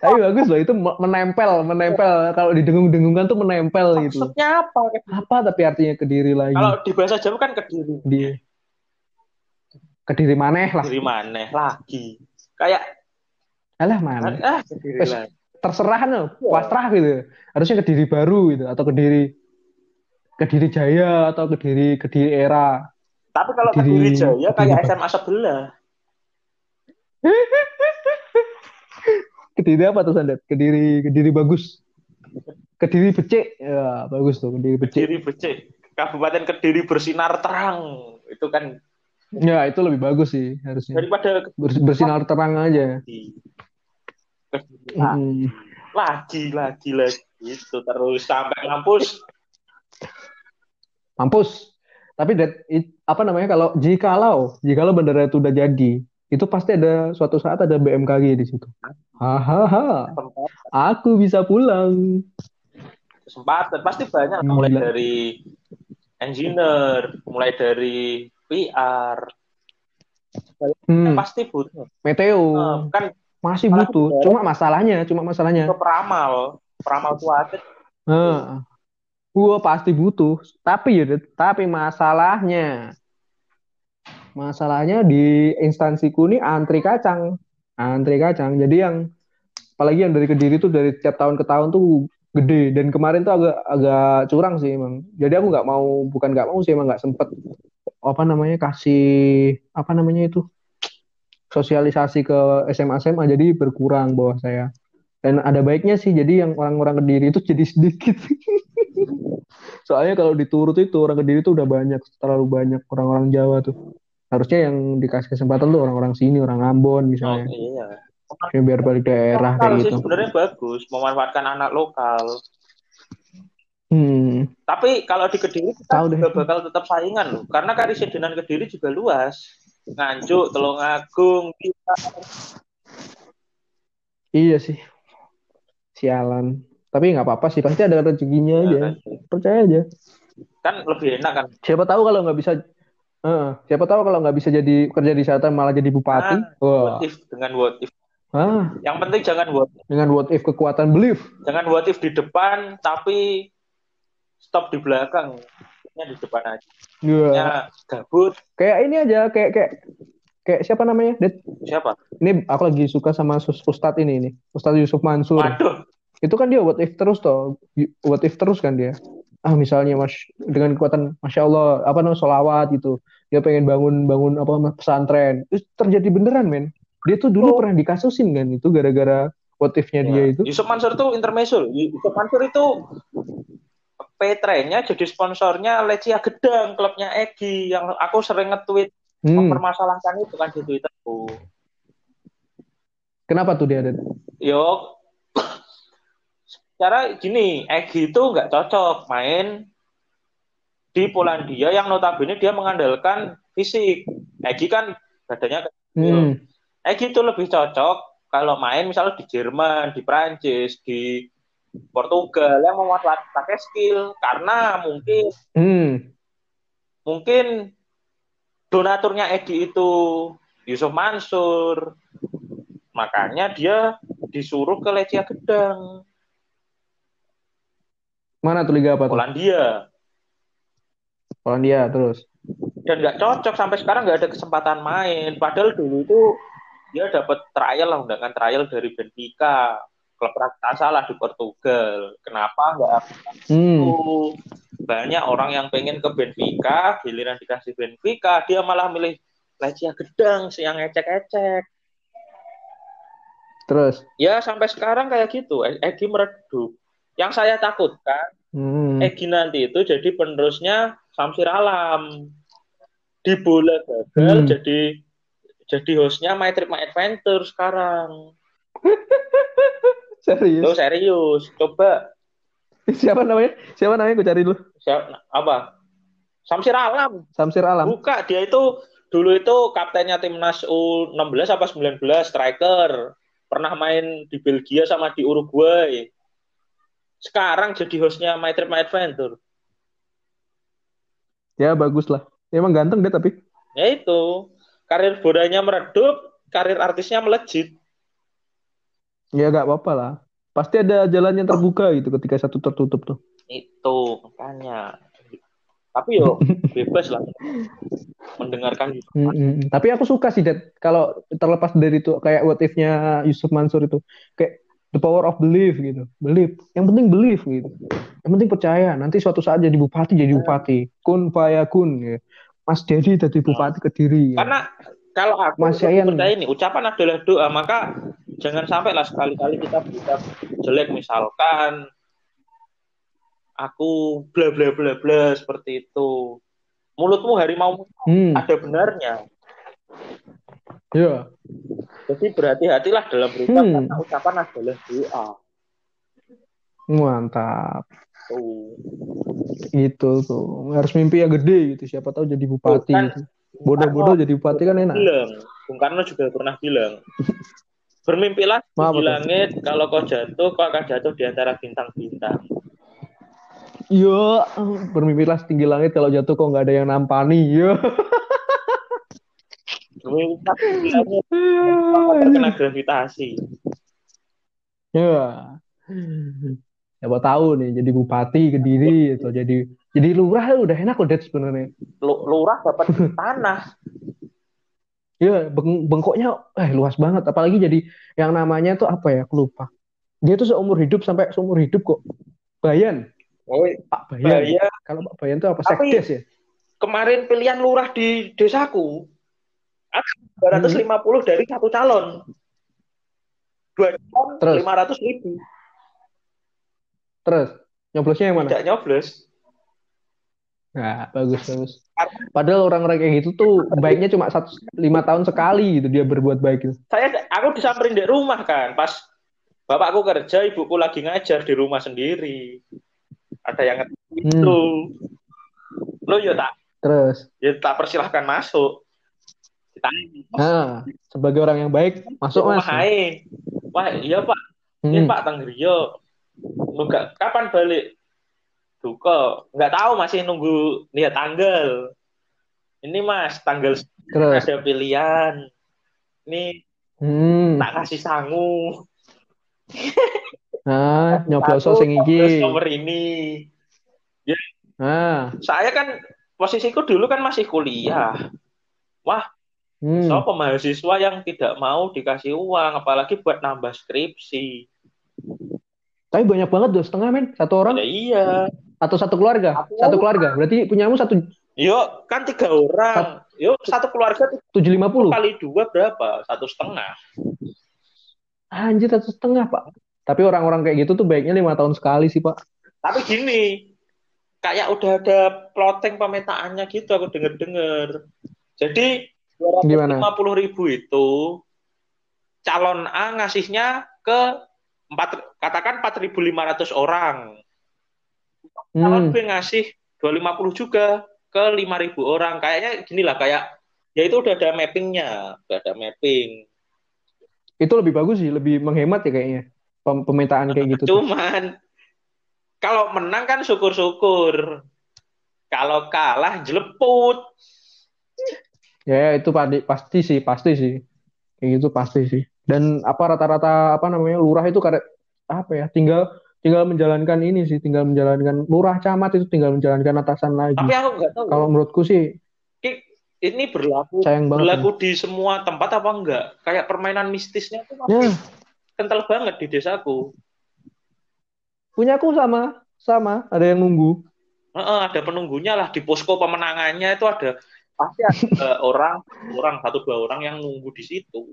Tapi bagus loh itu menempel, menempel. Kalau didengung-dengungkan tuh menempel gitu. Maksudnya apa? Apa tapi artinya kediri lagi? Kalau di bahasa Jawa kan kediri. Dia. Kediri maneh lah. Kediri maneh lagi. Kayak Alah mana? Ah, kediri lagi terserah no, wastrah gitu. Harusnya ke diri baru gitu atau ke diri ke diri Jaya atau ke diri ke diri era. Tapi kalau ke diri Jaya kayak SMA sebelah. kediri apa tuh Sandet? Kediri kediri bagus. Kediri becek ya bagus tuh kediri becek. Kediri becek. Kabupaten Kediri bersinar terang itu kan Ya itu lebih bagus sih harusnya. Daripada bersinar terang aja. Hmm. Lagi, lagi, lagi. Itu terus sampai ngampus. Mampus. Tapi that, it, apa namanya kalau jikalau jikalau bandara itu udah jadi, itu pasti ada suatu saat ada BMKG di situ. Hahaha. Aku bisa pulang. Kesempatan pasti banyak mulai dari engineer, mulai dari PR. Hmm. Pasti butuh. Meteo. Nah, kan masih butuh. Cuma masalahnya, cuma masalahnya. Peramal, peramal kuat. Uh, gua pasti butuh. Tapi ya, tapi masalahnya Masalahnya di instansiku nih antri kacang. Antri kacang. Jadi yang apalagi yang dari Kediri tuh dari tiap tahun ke tahun tuh gede dan kemarin tuh agak agak curang sih emang. Jadi aku nggak mau bukan nggak mau sih emang nggak sempet apa namanya kasih apa namanya itu sosialisasi ke SMA SMA jadi berkurang bawah saya. Dan ada baiknya sih jadi yang orang-orang Kediri itu jadi sedikit. Soalnya kalau diturut itu orang Kediri itu udah banyak, terlalu banyak orang-orang Jawa tuh. Harusnya yang dikasih kesempatan tuh orang-orang sini, orang Ambon misalnya. Oh, iya. Ya, biar balik daerah Lokal kayak sih gitu. sebenarnya bagus memanfaatkan anak lokal. Hmm, Tapi kalau di Kediri kita deh. juga bakal tetap saingan loh. Karena karisidenan Kediri juga luas. Nganjuk, Telungagung, kita. iya sih. Sialan. Tapi nggak apa-apa sih, pasti ada rezekinya aja. Percaya aja. Kan lebih enak kan. Siapa tahu kalau nggak bisa Eh, siapa tahu kalau nggak bisa jadi kerja di sana malah jadi bupati. Ah, Wah. What if dengan what if. Ah, Yang penting jangan what dengan what if kekuatan belief. jangan what if di depan tapi stop di belakang. Ini di depan aja. Iya. Ya, gabut. Kayak ini aja, kayak kayak kayak siapa namanya? Det, Siapa? ini aku lagi suka sama Ustadz ini ini. Ustadz Yusuf Mansur. Waduh. Itu kan dia what if terus toh. What if terus kan dia. Ah misalnya mas dengan kekuatan masya Allah apa namanya solawat gitu. Dia pengen bangun bangun apa pesantren. Terus terjadi beneran men. Dia tuh dulu Oh. pernah dikasusin kan itu gara-gara what if-nya dia Ya. itu. Yusuf Mansur itu intermezzo. Yusuf Mansur itu P-Trainnya jadi sponsornya Lecia Gedang, klubnya Egi yang aku sering nge-tweet Hmm. mempermasalahkan itu kan di Twitterku. Kenapa tuh dia? Det? Yo, secara gini, Egi itu nggak cocok main di Polandia yang notabene dia mengandalkan fisik. Egi kan badannya kecil. Hmm. Egi itu lebih cocok kalau main misalnya di Jerman, di Prancis, di Portugal yang memanfaatkan pakai skill karena mungkin Hmm. mungkin donaturnya Egi itu Yusuf Mansur makanya dia disuruh ke Lecia Gedang Mana tuh liga apa tuh? Polandia Polandia terus. dan nggak cocok sampai sekarang nggak ada kesempatan main padahal dulu itu dia dapat trial lah undangan trial dari Benfica klub raksasa lah di Portugal kenapa nggak Hmm. itu banyak orang yang pengen ke Benfica giliran dikasih Benfica dia malah milih Lecia Gedang si yang ecek-ecek Terus. ya sampai sekarang kayak gitu E- Egi meredup yang saya takutkan Hmm. Egi nanti itu jadi penerusnya Samsir Alam di bola gagal Hmm. jadi jadi hostnya My Trip My Adventure sekarang Serius. Lo serius coba Siapa namanya? Siapa namanya? Gue cari dulu. siapa apa Samsir Alam Samsir Alam. buka dia itu dulu itu kaptennya timnas U16 apa 19 striker pernah main di Belgia sama di Uruguay sekarang jadi hostnya My Trip My Adventure Ya bagus lah. Emang ganteng dia tapi. ya itu karir bodanya meredup karir artisnya melejit Ya gak apa-apa lah. Pasti ada jalan yang terbuka gitu ketika satu tertutup tuh. itu makanya tapi yo bebas lah mendengarkan Hmm, hmm, hmm. Tapi aku suka sih, Dad. Kalau terlepas dari itu kayak what if-nya Yusuf Mansur itu. Kayak the power of belief gitu. Belief. Yang penting belief gitu. Yang penting percaya. Nanti suatu saat jadi bupati, jadi bupati. Kun faya kun. Ya. Mas Dedi jadi bupati Kediri. Ya. karena kalau aku Mas Yayan. percaya ini ucapan adalah doa maka jangan sampai lah sekali-kali kita berita jelek misalkan aku bla bla bla bla seperti itu mulutmu harimau Hmm, ada benarnya ya. jadi berhati-hatilah dalam berucap Hmm. karena ucapan adalah doa Mantap. tuh Itu tuh. Harus mimpi yang gede gitu. Siapa tahu jadi bupati gitu. Bodoh-bodoh jadi bupati kan enak. bilang Bung Karno juga pernah bilang bermimpilah Maaf, di langit kalau kau jatuh kau akan jatuh di antara bintang-bintang Yo, bermimpilah setinggi langit kalau jatuh kok nggak ada yang nampani. Yo. akan terkena gravitasi Ya. Siapa tahu nih jadi bupati Kediri atau jadi jadi lurah udah enak loh Dad sebenarnya. Lu- lurah dapat tanah Iya, beng bengkoknya eh luas banget. Apalagi jadi yang namanya tuh apa ya? Aku lupa. Dia tuh seumur hidup sampai seumur hidup kok. Bayan. Oh, Pak Bayan. Bayan. Kalau Pak Bayan tuh apa? Sekdes ya? kemarin pilihan lurah di desaku ada 250 dari satu calon. Dua calon Terus? 500 ribu. Terus nyoblosnya yang mana? Tidak nyoblos. Nah, bagus bagus. Padahal orang-orang kayak gitu tuh baiknya cuma satu lima tahun sekali gitu dia berbuat baik gitu. Saya aku disamperin di rumah kan, pas bapakku kerja, ibuku lagi ngajar di rumah sendiri. Ada yang ngerti Hmm. itu. Lo ya tak Terus, ya tak persilahkan masuk. Ditanya, nah sebagai orang yang baik masuk mas. Wah, iya Pak. Iya Hmm. Pak Tanggerio. Lu nggak- kapan balik? Duka. Nggak tahu masih nunggu lihat tanggal. Ini Mas, tanggal Terus, ada pilihan. Ini hmm. tak kasih sangu. Nah, nyoblos sing iki. nomor ini. Nah, Saya kan posisiku dulu kan masih kuliah. Wah, hmm. so mahasiswa yang tidak mau dikasih uang, apalagi buat nambah skripsi. Tapi banyak banget dua setengah men, satu orang Ya iya. atau satu keluarga, Aku- satu keluarga. Berarti punyamu satu Yuk, kan tiga orang. Yuk, satu keluarga tujuh lima puluh. kali dua berapa? Satu setengah. Anjir satu setengah pak. Tapi orang-orang kayak gitu tuh baiknya lima tahun sekali sih pak. Tapi gini, kayak udah ada plotting pemetaannya gitu, aku denger-denger. Jadi Gimana? 250 ribu itu calon A ngasihnya ke empat katakan 4.500 orang. Calon Hmm. B ngasih 250 juga ke 5.000 orang. Kayaknya gini lah, kayak ya itu udah ada mappingnya, udah ada mapping. Itu lebih bagus sih, lebih menghemat ya kayaknya. Pem- Pemetaan kayak gitu. tuh. Cuman kalau menang kan syukur-syukur. Kalau kalah jeleput. Ya itu padi- pasti sih, pasti sih. Kayak gitu pasti sih. Dan apa rata-rata apa namanya lurah itu karet apa ya? Tinggal tinggal menjalankan ini sih, tinggal menjalankan lurah camat itu tinggal menjalankan atasan lagi. Tapi aku nggak tahu. Kalau menurutku sih ini berlaku sayang banget. berlaku di semua tempat apa enggak? Kayak permainan mistisnya tuh Ya, masih kental banget di desaku. punyaku sama, sama. Ada yang nunggu. Heeh, ada penunggunya lah di posko pemenangannya itu ada pasti ada orang orang satu dua orang yang nunggu di situ.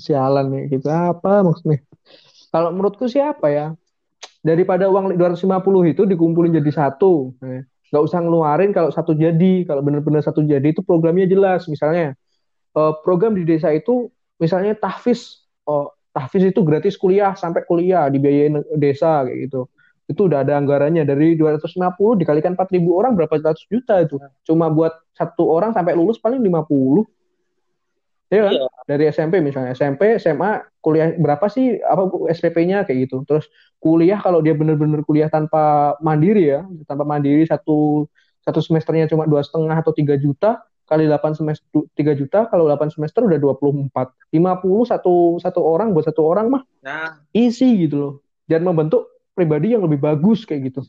Sialan nih gitu. Apa maksudnya? Kalau menurutku sih apa ya? Daripada uang 250 itu dikumpulin jadi satu. Nah, nggak usah ngeluarin kalau satu jadi. Kalau benar-benar satu jadi itu programnya jelas. Misalnya eh, program di desa itu misalnya tahfiz. Oh, tahfiz itu gratis kuliah sampai kuliah dibiayain desa kayak gitu. Itu udah ada anggarannya dari 250 dikalikan 4000 orang berapa ratus juta itu. Cuma buat satu orang sampai lulus paling 50. Ya kan? Iya. Dari SMP misalnya, SMP, SMA, kuliah berapa sih apa SPP-nya kayak gitu. Terus kuliah kalau dia bener-bener kuliah tanpa mandiri ya, tanpa mandiri satu satu semesternya cuma dua setengah atau tiga juta kali 8 semester 3 juta kalau 8 semester udah 24 50 satu satu orang buat satu orang mah Nah, easy gitu loh dan membentuk pribadi yang lebih bagus kayak gitu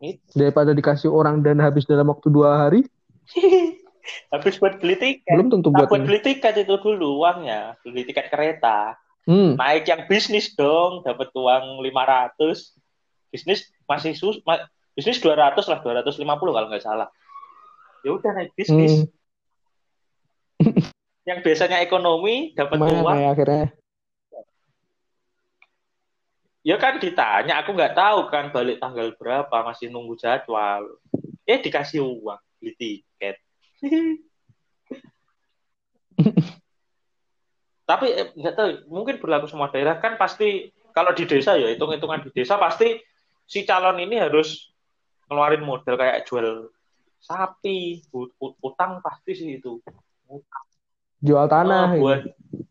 Itu. daripada dikasih orang dan habis dalam waktu dua hari habis buat beli tiket. belum tentu Nah, buat buat beli tiket itu dulu uangnya, beli tiket kereta. hmm, Naik yang bisnis dong, dapat uang 500. Bisnis masih sus ma- bisnis 200 lah, 250 kalau nggak salah. Ya udah naik bisnis. hmm, Yang biasanya ekonomi dapat uang, ya akhirnya ya kan ditanya, aku nggak tahu kan balik tanggal berapa, masih nunggu jadwal. Eh dikasih uang, beli tiket. Tapi eh, nggak tahu, mungkin berlaku semua daerah kan pasti kalau di desa ya hitung-hitungan di desa pasti si calon ini harus ngeluarin modal kayak jual sapi, ut- ut- utang pasti sih itu. jual Oh, tanah gitu. buat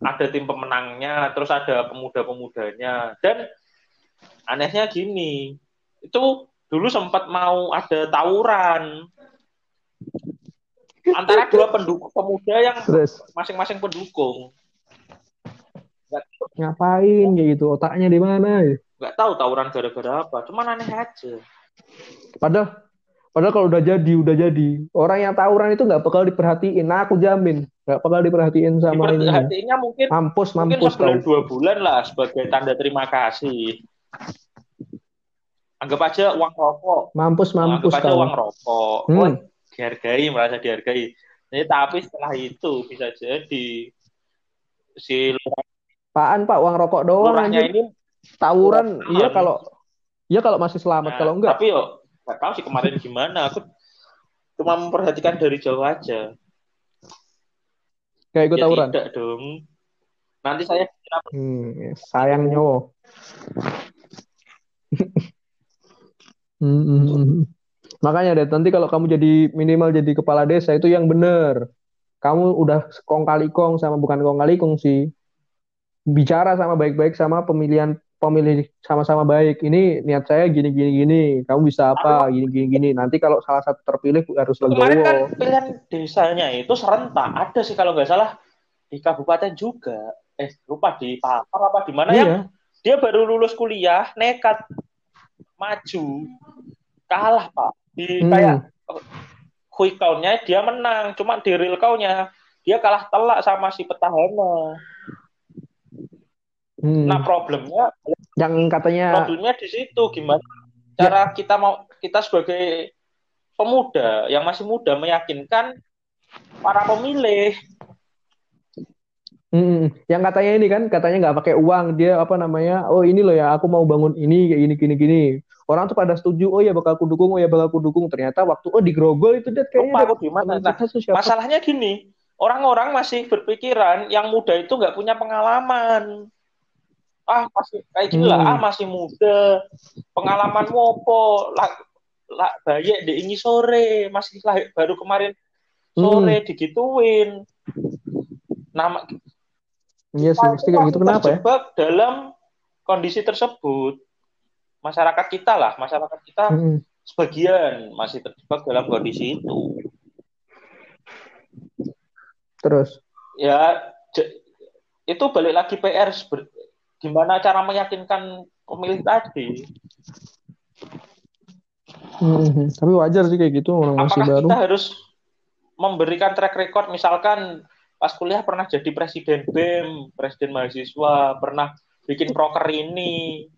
ada tim pemenangnya, terus ada pemuda-pemudanya. Dan anehnya gini, itu dulu sempat mau ada tawuran antara dua pendukung pemuda yang masing-masing pendukung. ngapain kayak gitu otaknya di mana ya? Nggak tahu tawuran gara-gara apa, cuman aneh aja. Padahal Padahal kalau udah jadi, udah jadi. Orang yang tawuran itu nggak bakal diperhatiin. Nah, aku jamin nggak bakal diperhatiin sama ini. Diperhatiinnya mungkin mampus, mampus mungkin sebulan dua bulan lah sebagai tanda terima kasih. Anggap aja uang rokok. Mampus, mampus. Anggap aja uang rokok. Hmm. Oh, dihargai, merasa dihargai. Jadi, tapi setelah itu bisa jadi si Apaan Pak uang rokok doang aja. ini tawuran iya kalau iya kalau masih selamat nah, kalau enggak. Tapi yo nggak tahu sih kemarin gimana. Aku cuma memperhatikan dari jauh aja. Kayak ikut ya, tawuran? Tidak dong. Nanti saya hmm, sayang nyowo. Makanya deh, nanti kalau kamu jadi minimal jadi kepala desa itu yang bener. Kamu udah kong kali kong sama bukan kong kali kong sih. Bicara sama baik-baik sama pemilihan pemilih sama-sama baik. Ini niat saya gini gini gini. Kamu bisa apa? Gini gini gini. Nanti kalau salah satu terpilih harus legowo. Kemarin kan pilihan desanya itu serentak. Ada sih kalau nggak salah di kabupaten juga. Eh lupa di Papar apa di mana ya? iya. ya? Dia baru lulus kuliah, nekat maju, kalah pak. Di hmm. kayak quick count-nya dia menang, cuma di real count-nya dia kalah telak sama si petahana. Hmm. Nah problemnya yang katanya problemnya di situ gimana ya. cara kita mau kita sebagai pemuda yang masih muda meyakinkan para pemilih. Hmm, yang katanya ini kan katanya nggak pakai uang dia apa namanya oh ini loh ya aku mau bangun ini kayak gini gini gini orang tuh pada setuju oh ya bakal aku dukung oh ya bakal aku dukung ternyata waktu oh digrogol itu dia kayaknya Lupa, di mana nah, masalahnya gini orang-orang masih berpikiran yang muda itu nggak punya pengalaman. Ah masih kayak lah. Ah hmm. masih muda. Pengalaman mopo lah lah bayi di ini sore. Masih lah baru kemarin sore hmm. digituin. Nama Iya sih, mesti kayak gitu kenapa ya? dalam kondisi tersebut. Masyarakat kita lah, masyarakat kita hmm. sebagian masih terjebak dalam kondisi itu. Terus? Ya, itu balik lagi PR gimana cara meyakinkan pemilih tadi. Hmm, tapi wajar sih kayak gitu orang Apakah masih baru. kita harus memberikan track record misalkan pas kuliah pernah jadi presiden BEM, presiden mahasiswa, pernah bikin proker ini.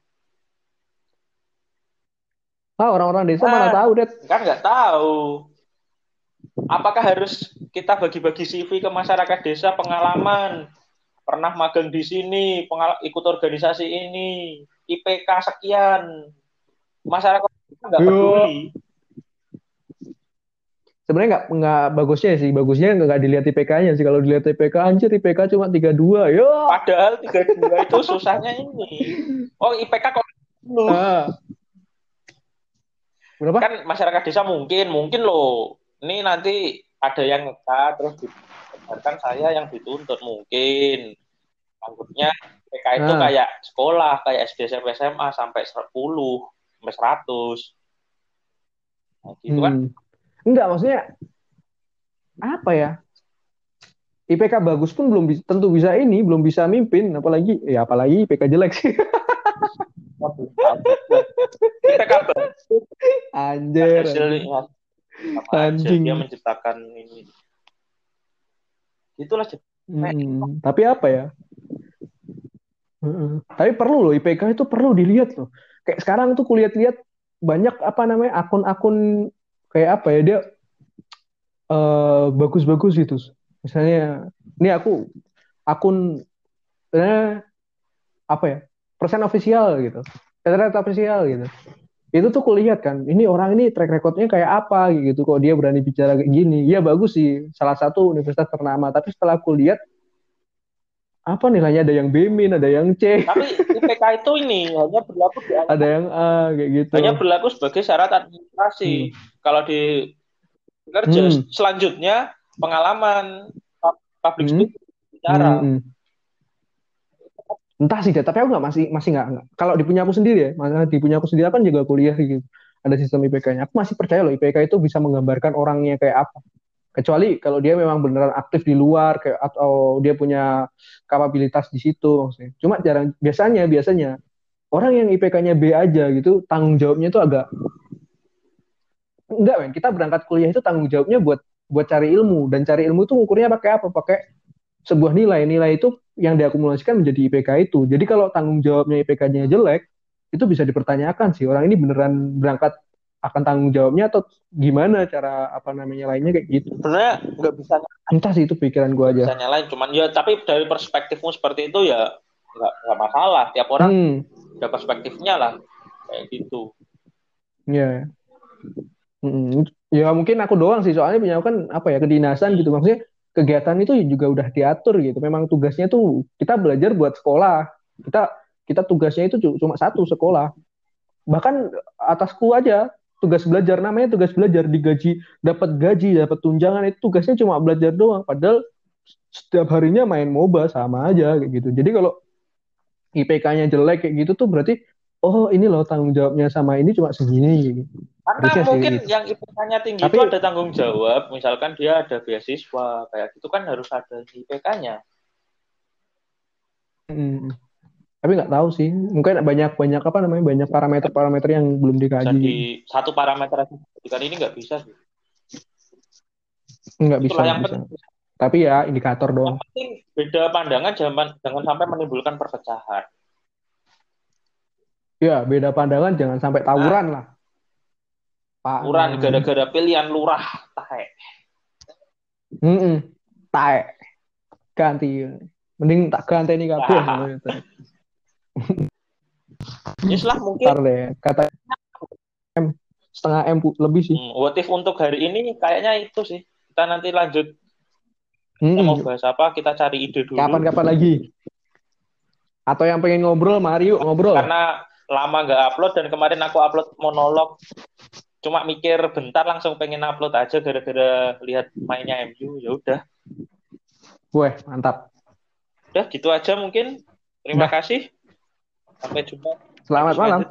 Ah, orang-orang desa nah, mana tahu, Det. Kan nggak tahu. Apakah harus kita bagi-bagi CV ke masyarakat desa pengalaman pernah magang di sini, pengal ikut organisasi ini, IPK sekian. Masyarakat nggak peduli. Sebenarnya nggak nggak bagusnya sih, bagusnya nggak dilihat IPK-nya sih. Kalau dilihat IPK anjir IPK cuma 32. Yo. Padahal 32 itu susahnya ini. Oh, IPK kok lu. Ah. Berapa? Kan masyarakat desa mungkin, mungkin loh. Ini nanti ada yang ngekat terus bahkan saya yang dituntut mungkin anggapnya PK itu nah. kayak sekolah kayak SD SMP SMA sampai 10 sampai 100 nah, gitu kan. hmm. kan enggak maksudnya apa ya IPK bagus pun belum bisa, tentu bisa ini belum bisa mimpin apalagi ya apalagi IPK jelek sih IPK bagus anjir anjing dia menciptakan ini. Itulah hmm, tapi apa ya? Tapi perlu loh IPK itu perlu dilihat loh. Kayak sekarang tuh kulihat lihat banyak apa namanya akun-akun kayak apa ya dia uh, bagus-bagus gitu. Misalnya ini aku akun eh, apa ya persen ofisial gitu. Rata ofisial gitu itu tuh kulihat kan ini orang ini track recordnya kayak apa gitu kok dia berani bicara kayak gini ya bagus sih salah satu universitas ternama tapi setelah aku lihat apa nilainya ada yang B min ada yang C tapi IPK itu ini hanya berlaku di ada yang A kayak gitu hanya berlaku sebagai syarat administrasi hmm. kalau di kerja hmm. selanjutnya pengalaman public hmm. speaking bicara hmm. Entah sih tapi aku nggak masih masih nggak kalau di punya aku sendiri ya masalah di punya aku sendiri kan juga kuliah gitu. Ada sistem IPK-nya aku masih percaya loh IPK itu bisa menggambarkan orangnya kayak apa. Kecuali kalau dia memang beneran aktif di luar kayak atau dia punya kapabilitas di situ maksudnya. Cuma jarang biasanya biasanya orang yang IPK-nya B aja gitu tanggung jawabnya itu agak enggak men. Kita berangkat kuliah itu tanggung jawabnya buat buat cari ilmu. Dan cari ilmu itu ukurnya pakai apa? Pakai sebuah nilai. Nilai itu yang diakumulasikan menjadi IPK itu. Jadi kalau tanggung jawabnya IPK-nya jelek itu bisa dipertanyakan sih orang ini beneran berangkat akan tanggung jawabnya atau gimana cara apa namanya lainnya kayak gitu. Sebenarnya nggak bisa entah sih itu pikiran gue aja. bisa nyalain cuman ya tapi dari perspektifmu seperti itu ya nggak nggak masalah. Tiap orang hmm. ada perspektifnya lah kayak gitu. Ya hmm. ya mungkin aku doang sih soalnya punya aku kan apa ya kedinasan gitu. Maksudnya kegiatan itu juga udah diatur gitu. Memang tugasnya tuh kita belajar buat sekolah. Kita kita tugasnya itu cuma satu sekolah. Bahkan atasku aja tugas belajar namanya tugas belajar digaji dapat gaji dapat tunjangan itu tugasnya cuma belajar doang. Padahal setiap harinya main MOBA sama aja kayak gitu. Jadi kalau IPK-nya jelek kayak gitu tuh berarti oh ini loh tanggung jawabnya sama ini cuma segini gitu. Karena mungkin gitu. yang IPK-nya tinggi Tapi, itu ada tanggung jawab, misalkan dia ada beasiswa kayak gitu kan harus ada IPK-nya. Hmm tapi nggak tahu sih. Mungkin banyak banyak apa namanya banyak parameter-parameter yang belum dikaji. Jadi, satu parameter kan ini nggak bisa sih. Nggak bisa, yang bisa. Penting. tapi ya indikator doang. yang penting beda pandangan jangan jangan sampai menimbulkan perpecahan. Ya beda pandangan jangan sampai tawuran nah, lah tawuran gara-gara pilihan lurah tae mm -mm, tae ganti mending tak ganti ini kabeh Ya lah mungkin. Ntar deh, kata M setengah M lebih sih. Hmm, what if untuk hari ini kayaknya itu sih. Kita nanti lanjut. Hmm. Kita mau bahas apa? Kita cari ide dulu. Kapan-kapan lagi? Atau yang pengen ngobrol, mari yuk ngobrol. Karena lama nggak upload dan kemarin aku upload monolog. Cuma mikir bentar langsung pengen upload aja gara-gara lihat mainnya MU. Ya udah. Weh, mantap. Udah gitu aja mungkin. Terima kasih. Sampai jumpa. Selamat malam.